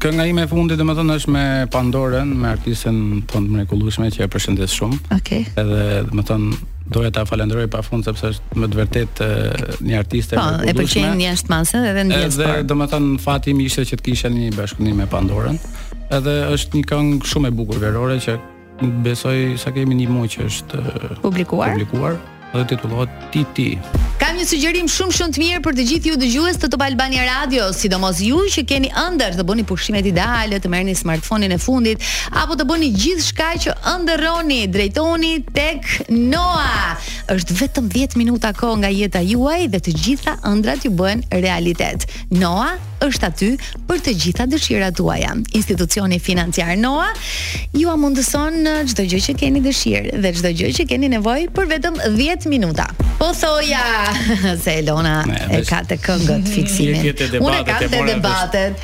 Kënga ime e fundit domethënë është me Pandorën, me artisten tonë të mrekullueshme që e përshëndes shumë. Okej. Okay. Edhe domethënë Doja ta falenderoj pa fund sepse është me të vërtetë një artiste po, e mrekullueshme. Po, e pëlqejnë jashtë masë edhe në diasporë. Edhe domethënë fati im ishte që të kisha një bashkëpunim me Pandorën. Edhe është një këngë shumë e bukur verore që besoj sa kemi një muaj që është publikuar. Publikuar dhe titullohet Ti Ti. Kam një sugjerim shumë shumë të mirë për të gjithë ju dëgjues të Top Albania Radio, sidomos ju që keni ëndërr të bëni pushimet ideale, të merrni smartphone-in e fundit, apo të bëni gjithçka që ëndërroni, drejtohuni tek Noa. Është vetëm 10 minuta kohë nga jeta juaj dhe të gjitha ëndrrat ju bëhen realitet. Noa është aty për të gjitha dëshirat tuaja. Institucioni financiar Noa ju mundëson çdo gjë që keni dëshirë dhe çdo gjë që keni nevojë për vetëm 10 minuta. Po thoja se Elona e ka te këngët fiksimin. Unë e kam te debatet.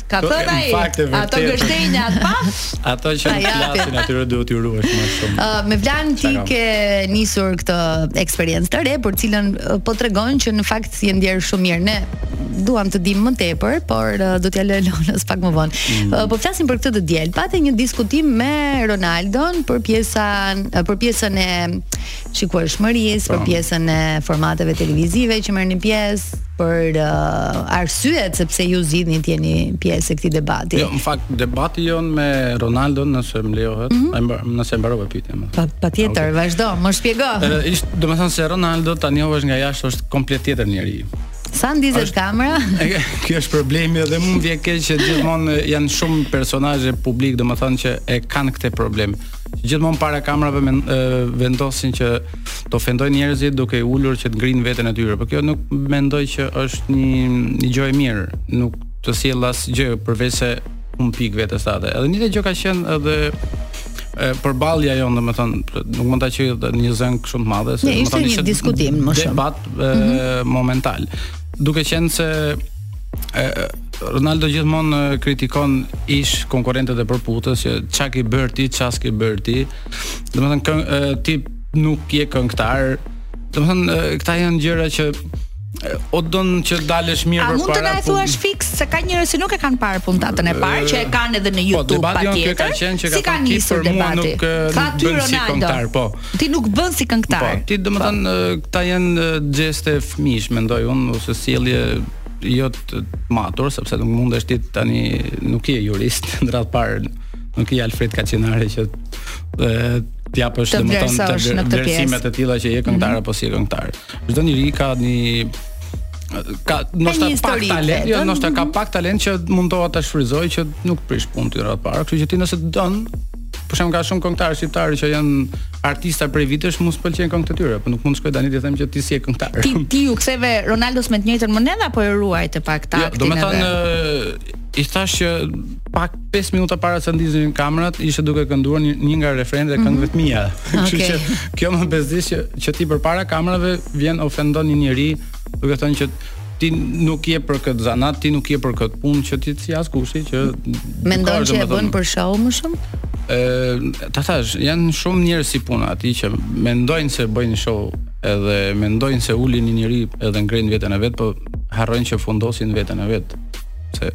Ka thënë ai. Në fakt e vërtetë. Ato gëzhdenja pa. Ato që nuk flasin aty duhet t'ju ruhesh më shumë. Ë me Vlan ti ke nisur këtë eksperiencë të re, për cilën po tregon që në fakt je ndier shumë mirë. Ne duam të dimë më tepër, por do t'ia lë Lonës pak më vonë. Mm. Po flasim për këtë të diel. Pate një diskutim me Ronaldon për pjesën për pjesën e shikueshmërisë, për po. pjesën e formateve televizive që merrni pjesë, për uh, arsyet se pse ju zgjidhni të jeni pjesë e këtij debati. Jo, në fakt debati jonë me Ronaldon nëse më lejohet, mm -hmm. nëse mbarova pyetjen. Pa, patjetër, okay. vazhdo, më shpjego. Ëh, ishte, domethënë se Ronaldo tani nga jashtë, është komplet tjetër njeri. Sa ndizet kamera? Ky është problemi dhe mu m'vjen keq që gjithmonë janë shumë personazhe publik, domethënë që e kanë këtë problem. që gjithmonë para kamerave me, e, vendosin që të ofendojnë njerëzit duke i ulur që të ngrenë veten e tyre. Por kjo nuk mendoj që është një një gjë e mirë. Nuk të sjell asgjë përveç se humb pikë vetes sate. Edhe njëjtë ka qenë edhe përballja jonë domethënë nuk mund ta quaj një zënkë shumë të madhe se domethënë ishte një diskutim më shumë debat e, mm -hmm. momental duke qenë se Ronaldo gjithmonë kritikon ish konkurrentët e Përputhen që çka ke bërë ti, çka s'ke bërë ti. Domethënë ti nuk je këngëtar. Domethënë këta janë gjëra që o don që të dalësh mirë përpara. A mund të na e thuash fiks se ka njerëz që nuk e kanë parë puntatën e parë, që e kanë edhe në po, YouTube po, patjetër. Po debati që ka qenë që ka si ka nisur debati. Nuk, Të tha ty Ronaldo. Po. Ti nuk bën si këngëtar. Po, ti domethënë po. këta janë gjeste fëmijësh, mendoj unë, ose sjellje jo të matur, sepse nuk mundesh ti, ti nuk je jurist, në radhë të parë nuk je Alfred Kaçinari që të japësh domethënë vlerësime të tilla që je këngëtar mm -hmm. apo s'je këngëtar. Çdo njeri ka një ka ndoshta pak talent, jo ndoshta ka pak talent që mundohet ta shfrytëzojë që nuk prish punë t'i rrit para, kështu që ti nëse do Për shembull ka shumë këngëtarë shqiptarë që janë artista prej vitesh, mu s'pëlqejnë këngët e tyre, po nuk mund të shkoj tani t'i them që ti s'je këngëtar. Ti ti iu ktheve Ronaldos me të njëjtën monedhë apo e ruajte pak taktin? Jo, domethënë i thashë pak 5 minuta para se ndizeshin kamerat ishte duke kënduar një, një nga refrenet e këngëve të mia. Mhm. Kështu okay. që kjo më bezdis që që ti përpara kamerave vjen ofendon një njeri, duke thënë që ti nuk je për këtë zanat, ti nuk je për këtë punë që ti s'je askushi që mendon që e bën për show më shumë? Ë, ta thash, janë shumë njerëz si puna e atij që mendojnë se bëjnë show edhe mendojnë se ulin një njeri edhe ngrejnë veten e vet, po harrojnë që fundosin veten e vet. Se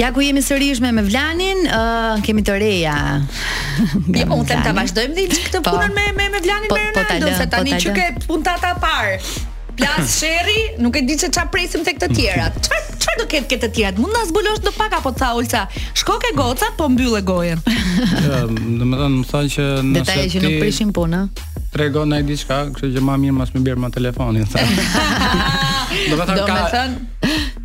Ja ku jemi sërish me Mevlanin, ë uh, kemi të reja. Jo jo, po unë them ta vazhdojmë dhe këtë po. punën me me Mevlanin po, me po Ronaldo, se tani që ke puntata parë. Plasi sherri, nuk e di se çfarë presim tek të tjerat. Çfarë çfarë do ketë këto të tjerat? Mund na zbulosh ndopak apo tha Olca. Shko ke goca, po mbylle gojën. Domethënë, më thonë që në Detaje që nuk prishin punë. Tregon ai diçka, kështu që më mirë mos më bjer më telefonit, tha. Domethënë ka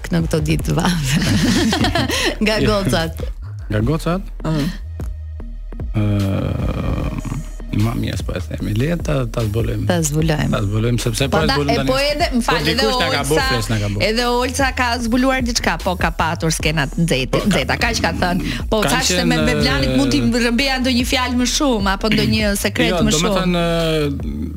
Në këto ditë të vapës. Nga gocat. Nga gocat? Ëh. Më mirë s'po e themi. Le ta ta zbulojmë. Ta zbulojmë. Ta zbulojmë sepse po, po e zbulojmë tani. Po edhe, më fal, edhe Olca. Edhe Olca ka zbuluar diçka, po ka patur skena të nxehtë, po, nxehta. Kaq ka thën? Po thashë se Me Mevlanit mund t'i rrëmbeja ndonjë fjalë më shumë apo ndonjë sekret jo, më shumë. Jo, domethënë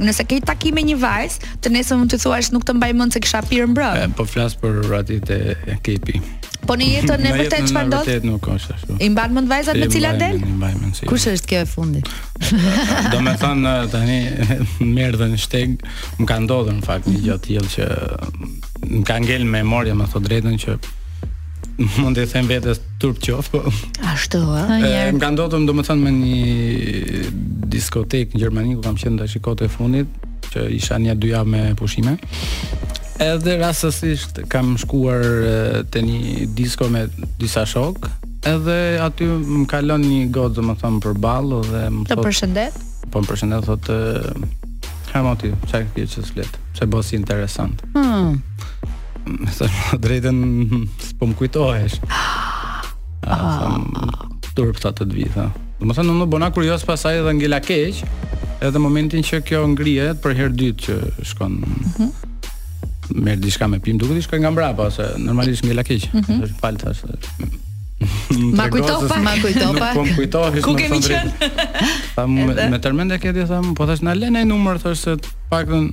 Nëse ke takim me një vajzë, të nesërmen mund të thuash nuk të mbaj mend se kisha pirë mbrëm. E, po flas për rastet e klipit. Po në jetën e vërtet çfarë ndodh? Në nuk është ashtu. I mban mend vajzat me të cilat del? I mbaj mend. Kush është kjo e fundit? Domethënë tani merr dhenë shteg, më ka ndodhur në fakt një gjë e tillë që më ka ngel memoria me thën të drejtën që mund t'i them vetes turp qoftë, po. Ashtu ë. Më ka ndodhur domethënë në një diskotekë në Gjermani ku kam qenë tashi kohët e fundit, që isha një dy javë me pushime. Edhe rastësisht kam shkuar te një disko me disa shok, edhe aty më kalon një gocë domethënë përballë dhe më thotë Të përshëndet. Po më përshëndet thotë ha më ti, ça je ti që s'flet, pse bo si interesant. Hmm. Me thënë të drejtën, s'po më kujtohesh. Ah, ah. turp s'të vjen, tha. Domethënë u bëra kurioz pastaj edhe ngela keq, edhe momentin që kjo ngrihet për herë të dytë që shkon. Mm -hmm. Merr diçka me pi, duhet t'i shkoj nga mbrapa se normalisht ngela keq. Mm -hmm. Më fal thash. Ma kujto pak, ma kujto pak. Nuk po më kujtohesh. Ku kemi qenë? Tam me tërmendë këtë tham, po thash na lër një numër thash se paktën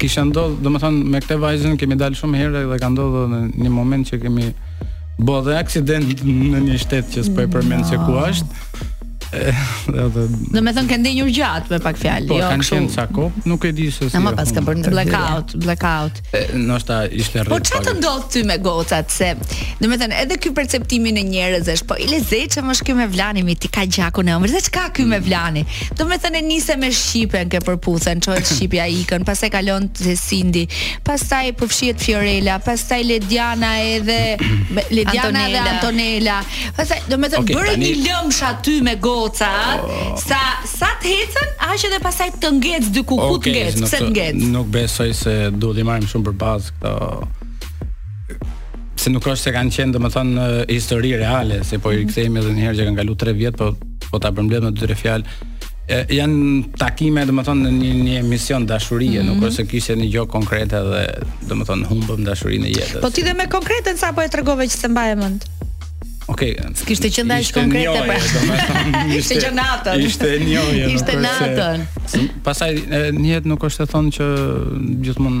kisha ndodh, domethënë me këtë vajzën kemi dalë shumë herë dhe ka ndodhur në një moment që kemi bërë dhe aksident në një shtet që s'po e përmend se ku është. Edhe Domethënë ke ndenjur gjatë me pak fjalë, po, jo kanë kështu. qenë ca kohë, nuk e di se si. Ama pas ka bërë ndërhyrje. Blackout, blackout. E, Ndoshta ishte rrit. Po çfarë të ndodh ty me gocat se, domethënë edhe ky perceptimi në njerëz është, po i lezetshëm është ky Mevlani mi ti ka gjakun e ëmbël. Dhe ç'ka ky Mevlani? Domethënë e nise me Shqipen ke përputhen, çohet Shqipja ikën, pas e kalon te Sindi, pastaj përfshiet Fiorella, pastaj Lediana edhe, Lediana edhe Antonella, pastaj, domethënë, okay, bërë një lëmsh aty me goca, oh. sa, sa të ecën, aq edhe pastaj të ngec, dy ku, ku të ngec, pse të ngec. Nuk besoj se duhet t'i marrim shumë për bazë këto, se nuk është se kanë qenë, domethënë histori reale, se po i mhm. rikthehemi edhe një herë që kanë kaluar 3 vjet, po po ta përmbledh me dy tre fjalë e, janë takime domethënë në një, një emision dashurie, mm -hmm. nuk është se kishte një gjë konkrete dhe domethënë humbëm dashurinë e jetës. Po ti dhe me konkreten sapo e tregove që s'e mbaje mend. Okej. Okay, S'kishte qenë ajo konkrete pra. Ishte që natën. Ishte njohje. Ishte natën. Pastaj njohjet nuk është e thënë që gjithmonë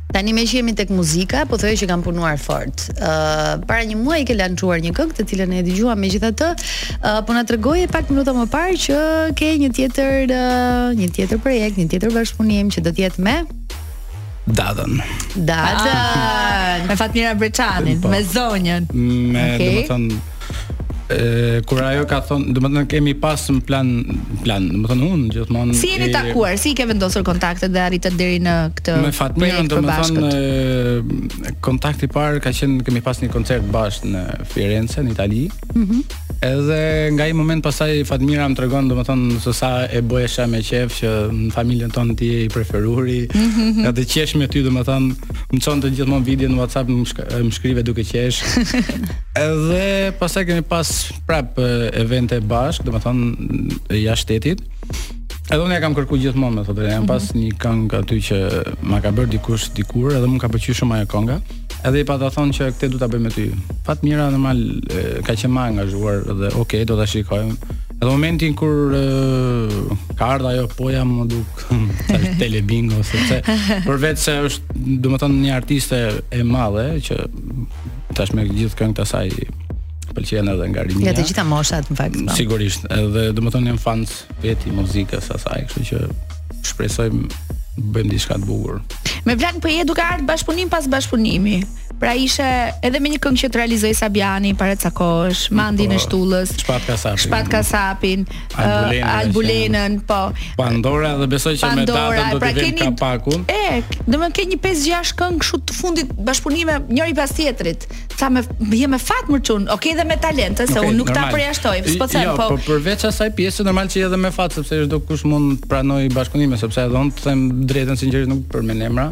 Tani meqë jemi tek muzika, po thoje që kam punuar fort. Ë uh, para një muaji ke lançuar një këngë të cilën e dëgjuam megjithatë, uh, po na tregoje pak minuta më parë që ke një tjetër uh, një tjetër projekt, një tjetër bashkëpunim që do të jetë me Dadën. Dadën. Ah, me Fatmira Breçanin, po, me zonjën. Me, okay. domethënë, kur ajo ka thon, domethënë kemi pas në plan plan, domethënë unë gjithmonë Si jeni takuar, si i ke vendosur kontaktet dhe arritët deri në këtë Me Fatmirën, domethënë kontakti i parë ka qenë kemi pas një koncert bashkë në Firenze, në Itali. Mhm. Mm Edhe nga ai moment pastaj Fatmira më tregon, domethënë se sa e bëhesha me qejf që në familjen tonë ti je i preferuari. Mm -hmm. Edhe qesh me ty, domethënë më çonte gjithmonë video në WhatsApp më, shk më shkrive duke qesh. Edhe pastaj kemi pas prap evente bashkë, domethënë jashtë shtetit. Edhe unë ia kam kërku gjithmonë, domethënë, kam pas një këngë aty që ma ka bërë dikush dikur, edhe më ka pëlqyer shumë ajo kënga. Edhe i pata thonë që këtë du ta bëj me ty. Fatmira normal ka qenë e angazhuar dhe ok, do ta shikojmë. Edhe momentin kur ka ardhur ajo po-ja m'u duk është Telebingo sepse përveçse është domethënë një artiste e madhe që tashmë gjithë këngët e saj pëlqehen edhe nga rinia. Nga të gjitha moshat në fakt. Po. Sigurisht, edhe domethënë jam fans vetë i muzikës së saj, kështu që shpresojmë bëjmë diçka të bukur. Mevlan po je duke ardhur bashkëpunim pas bashkëpunimi. Pra ishe edhe me një këngë që të realizoi Sabiani, para ca kohësh, Mandin po, Nishtullës. Shpat Kasapin. Shpat Kasapin. Albulenën, uh, Albulenën po. Pandora dhe besoj që me datën do t'ia pra vëmë kapakun. E, domethënë ke një 5-6 këngë kështu të fundit bashkëpunime njëri pas tjetrit. Sa me, je me fat more çun. Okej dhe me talent, se okay, unë nuk ta përjashtoj, s'po them jo, po. Po përveç asaj pjesë normal që je edhe me fat sepse jo çdokush mund të pranojë bashkëpunime sepse edhe unë të them drejtën sinqerisht nuk përmend emra.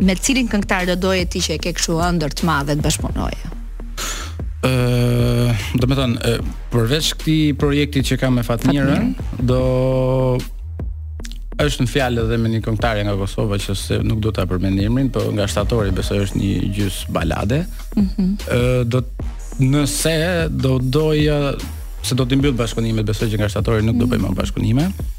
Me cilin këngëtare do doje ti që e ke kështu ëndërr të madhe të bashkëpunoje? Ë, uh, domethënë, uh, përveç këtij projekti që kam me Fatmirën, do, është në fjalë edhe me një këngëtare nga Kosova që se nuk do ta përmend emrin, por nga shtatori besoj është një gjys balade. Ëh, mm -hmm. uh, do nëse do doja se do t'i mbyll bashkëpunimet, besoj që nga shtatori nuk do mhm. bëjmë bashkëpunime.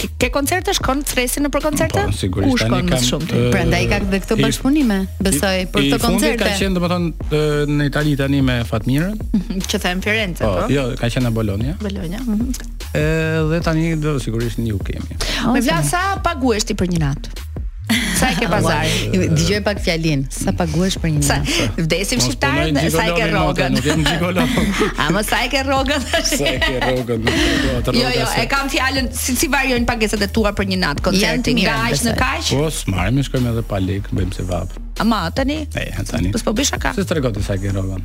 Ke, ke koncerte shkon, të thërrasin për koncerte? Po, sigurisht. Ku shkon më shumë ti? Prandaj ka dhe këto bashkëpunime, besoj, për këto koncerte. Ka qenë domethënë në Itali tani me Fatmirën. Që the Firenze, po, po. Jo, ka qenë në Bolonja. Bolonja. Mhm. Edhe tani do sigurisht në UK kemi. Mevlan, sa paguhesh ti për një natë? Sa e ke pazarin? Dëgjo pak fjalinë. Sa paguhesh për një natë? Sa vdesim shqiptarët me sa e ke rrogën. Nuk jam gigolo. Ama sa e ke rrogën? Sa e ke rrogën? Jo, jo, e kam fjalën si si variojnë pagesat e tua për një natë koncerti nga aq në kaq? Po, s'marrim, shkojmë edhe pa lek, bëjmë sevap. Ama tani? E, tani. Po, po bëj shaka. S'e tregon ti sa e ke rrogën.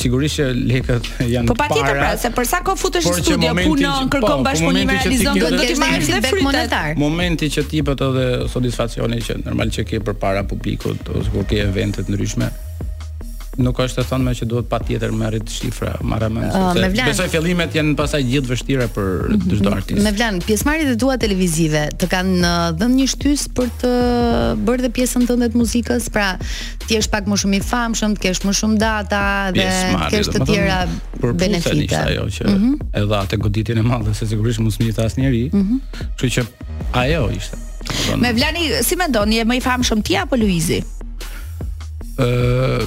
sigurisht që lekët janë po patjetër pra se për sa kohë futesh në studio punon kërkon po, po bashkëpunim realizon do të marrësh dhe frytet monetare momenti që të bëhet edhe satisfaksioni që normal që ke përpara publikut ose kur ke evente të ndryshme nuk është domethënë që duhet patjetër me arrit shifra marramendëse uh, Mevlan, besoj fillimet janë pastaj gjithë vështira për mm -hmm, çdo artist Mevlan, pjesëmarrjet e tua televizive të kanë uh, dhënë një shtysë për të bërë dhe pjesën tënde të muzikës pra të jesh pak më shumë i famshëm, të kesh më shumë data dhe të kesh të tjera benefite. Po pra ajo që mm -hmm. edhe atë goditjen e madhe se sigurisht mu s'më njihte asnjeri. Mm -hmm. Kështu që ajo ishte. Don... Mevlan si mendon, je më i famshëm ti apo Luizi? Ëh, uh,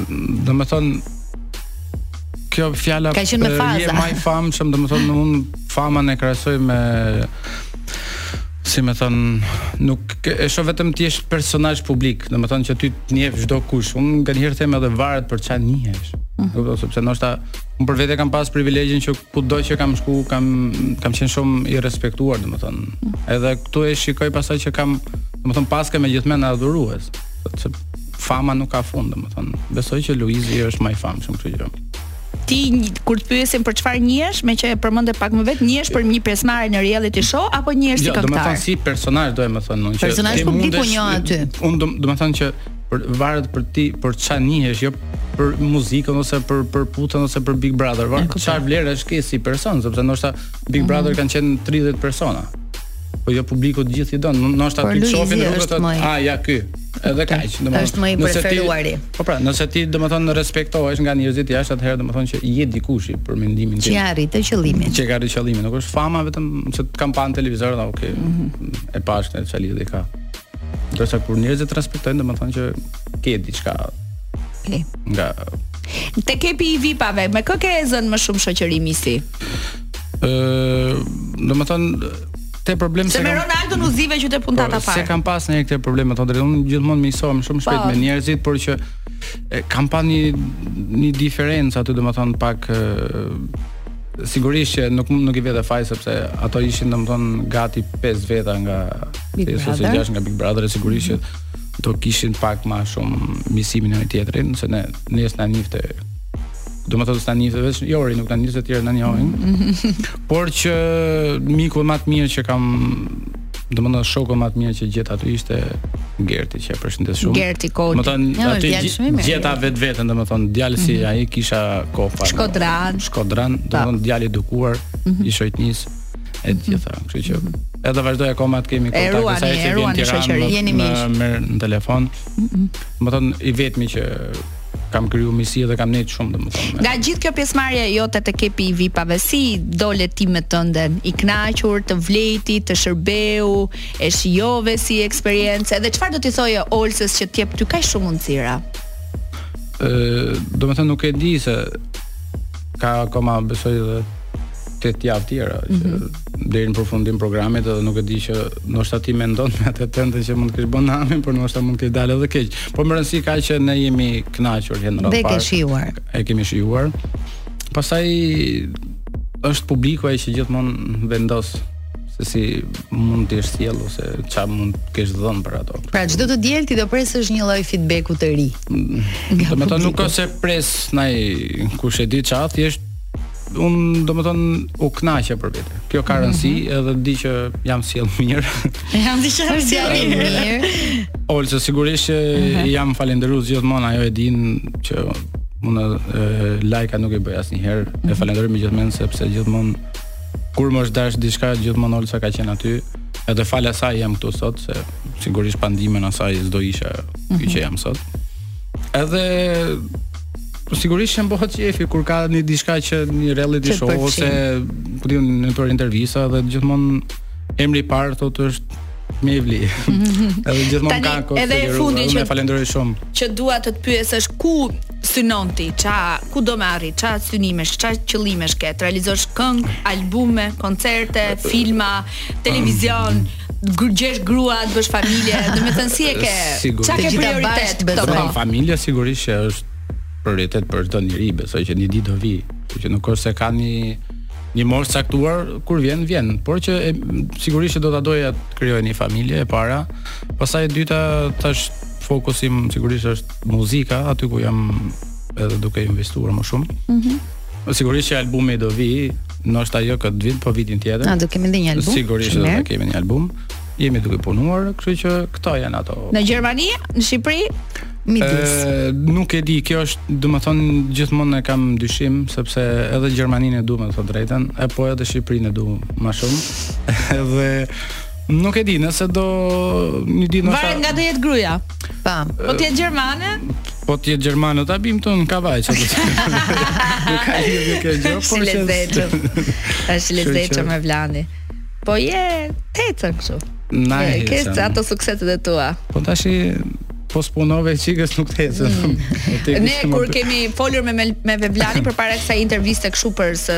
domethënë kjo fjala ka qenë me faza. Je më i famshëm, domethënë unë famën e krahasoj me si me thënë, nuk e shoh vetëm të jesh personazh publik, domethënë që ty të njeh çdokush. Unë nganjëherë them edhe varet për çfarë njihesh. Mm -hmm. sepse ndoshta unë për vete kam pas privilegjin që kudo që kam shku, kam kam qenë shumë i respektuar, domethënë. Mm -hmm. Edhe këtu e shikoj pastaj që kam, domethënë paskam me gjithë mend adhurues. Sepse fama nuk ka fund, domethënë. Besoj që Luizi është më i famshëm, kështu që. ti kur të pyesin për çfarë njihesh, me që e përmendë pak më vetë, njihesh për një pjesëmarrje në reality show apo njihesh si jo, këngëtar? Jo, domethënë si personazh domethënë, që personazh publiku një aty. Unë domethënë që për varet për ti, për çfarë njihesh, jo për muzikën ose për Për'puthen ose për Big Brother, varet çfarë vlerash ke si person, sepse ndoshta Big mhm. Brother kanë qenë 30 persona. Po jo publiku të gjithë i don, ndoshta ti shofin rrugës, a ja ky, Edhe kaq, domethënë. Është më i preferuari. Po pra, nëse ti domethënë respektohesh nga njerëzit jashtë, atëherë domethënë që je dikushi për mendimin tim. Që ke arrit qëllimin. Që ke arrit qëllimin, nuk është fama vetëm se të kam pa në televizor, ok. Mm -hmm. E pash këtë djalë edhe kaq. Domethënë kur njerëzit të respektojnë, domethënë që ke diçka. Okay. Nga Te kepi i vipave, me kë ke zënë më shumë shoqëri, miqësi? Ëh, uh, domethënë Te problem se me Ronaldon u zive që te puntata po, parë. Se kam pas një këtë problem të them të drejtën. Unë gjithmonë miqësohem shumë shpejt po. me njerëzit, por që e, kam pa një një diferencë aty domethënë pak e, sigurisht që nuk nuk i vete faj sepse ato ishin domethënë gati 5 veta nga Big Brother, gjashtë nga Big Brother sigurisht mm -hmm. që do kishin pak më shumë miqësi me njëri-tjetrin se ne ne s'na njifte Domethënë na njifte veç Jori, nuk na njifshin të tjerët, s'na njihnin. Por që miku më i mirë që kam domethënë shoku më i mirë që gjeta aty ishte Gerti që e përshëndes shumë. Gerti Koti. Domethënë ja, aty gjeta vetveten domethënë djalë si mm -hmm. ai kisha ko pa. Shkodran. Shkodran, domethënë djalë i edukuar, mm -hmm. i shoqnisë e mhm. gjitha. Kështu që mhm. edhe vazhdojmë akoma të kemi kontakt sa herë që vjen në Tiranë. Jeni mirë. Në telefon. Mhm. Domethënë i vetmi që kam kriju miqësi dhe kam nejtë shumë domethënë. Nga gjithë kjo pjesëmarrja jote te kepi i vipave, si dole ti me tënden? I kënaqur, të vlejti, të shërbeu, e shijove si eksperiencë dhe çfarë do t'i thoje Olsës që të jep ty kaq shumë mundësira? Ë, domethënë nuk e di se ka akoma besoj dhe tetë javë të tjera mm -hmm. që deri në përfundim të programit edhe nuk e di që ndoshta ti mendon me atë tënden që mund të kish bën namin, por ndoshta mund të dalë edhe keq. Po ma rëndësi ka që ne jemi kënaqur që n'radhë të parë. Dhe ke shijuar. E kemi shijuar. Pastaj është publiku ai që gjithmonë vendos se si mund të jesh sjell ose ça mund të kesh dhënë për ato. Pra çdo të diel ti do presësh një lloj feedbacku të ri. Mm, domethënë nuk ka se pres ndonjë kush e di çfarë, thjesht un domethën u kënaqja për vete. Kjo ka rëndësi mm -hmm. edhe di që jam sjell mirë. jam di që jam sjell mirë. Olsës sigurisht që mm -hmm. i jam falendërues gjithmonë ajo e din që unë lajka nuk i bëj asnjëherë. Mm -hmm. E mhm. falenderoj me gjithë mend sepse gjithmonë kur më është dash diçka gjithmonë Olsa ka qenë aty. Edhe falë asaj jam këtu sot se sigurisht pa ndihmën e asaj s'do isha mm -hmm. që jam sot. Edhe Po sigurisht që më bëhet qefi kur ka një diçka që një reality show ose po diun në për intervista dhe gjithmonë emri i parë thotë është Mevli. Edhe gjithmonë ka kohë. Edhe e fundit që falenderoj shumë. Që dua të të pyes është ku synon ti, ça, ku do me arrit, ça synimesh, ça qëllimesh ke, të realizosh këngë, albume, koncerte, filma, televizion. të gjesh grua, të bësh familje, do të thënë si e ke? Çka ke prioritet këto? Do të familja sigurisht që është prioritet për çdo njeri, besoj që një ditë do vi, që nuk është se ka një një moshë caktuar kur vjen vjen, por që e, sigurisht që do ta doja të krijoj një familje e para. Pastaj e dyta tash fokusi im sigurisht është muzika, aty ku jam edhe duke investuar më shumë. Mhm. Mm sigurisht që albumi do vi, Ndoshta jo këtë vit, po vitin tjetër. A do kemi ndonjë album? Sigurisht do të kemi një album. Jemi duke punuar, kështu që këto janë ato. Në Gjermani, në Shqipëri, midis. Ë nuk e di, kjo është, domethënë gjithmonë e kam dyshim sepse edhe Gjermaninë e du me të thënë të drejtën, e po edhe Shqipërinë e du më shumë. Edhe nuk e di nëse do një ditë ndoshta. Varet nga do jetë gruaja. Po. Po të jetë gjermane? Po të jetë gjermane, ta bim në Kavajë çfarë. Nuk ka lidhje kjo gjë, po është lezet. Është lezet Mevlani. Po, e të ecën kështu. Na e ke ato sukseset e tua. Po tash po s'punove çikës nuk të ecën. Mm. ne kur kemi folur me Mevlanin përpara kësaj interviste kështu për së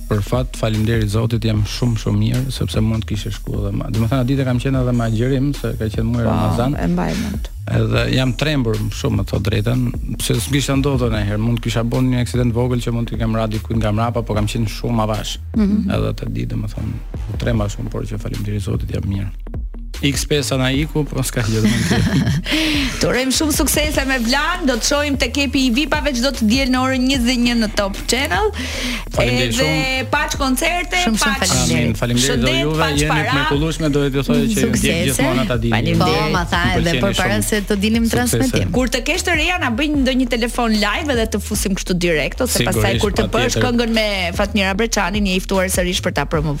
Për fat, faleminderit Zotit, jam shumë shumë mirë sepse mund të kishe shku edhe më. Domethënë atë ditë kam qenë edhe me agjërim se ka qenë muaj po, Ramazan. E mbaj mend. Edhe jam trembur shumë me të thënë të drejtën, se s'më kisha ndodhur ndonjëherë, mund të kisha bën një aksident të vogël që mund të kem ra dikujt nga mrapa, po kam qenë shumë avash. Mm -hmm. Edhe atë ditë domethënë u tremba shumë, por që faleminderit Zotit jam mirë. X pesa na iku, po s'ka gjë më tjetër. T'urojmë shumë suksese Mevlan, do të shohim te Këpuca e VIP-ave çdo të diel në orën 21 në Top Channel. Faleminderit shumë. Edhe paç koncerte, shumë, shumë paç. Faleminderit. Faleminderit do juve, jeni të mrekullueshme, do të thotë që ju ndjek gjithmonë, ta dini. Faleminderit. Po, ma tha edhe përpara se të dilnim në transmetim. Kur të kesh të reja na bëj ndonjë telefon live edhe të fusim kështu direkt ose pastaj kur të bësh këngën me Fatmira Breçanin, je i ftuar sërish për ta promovuar.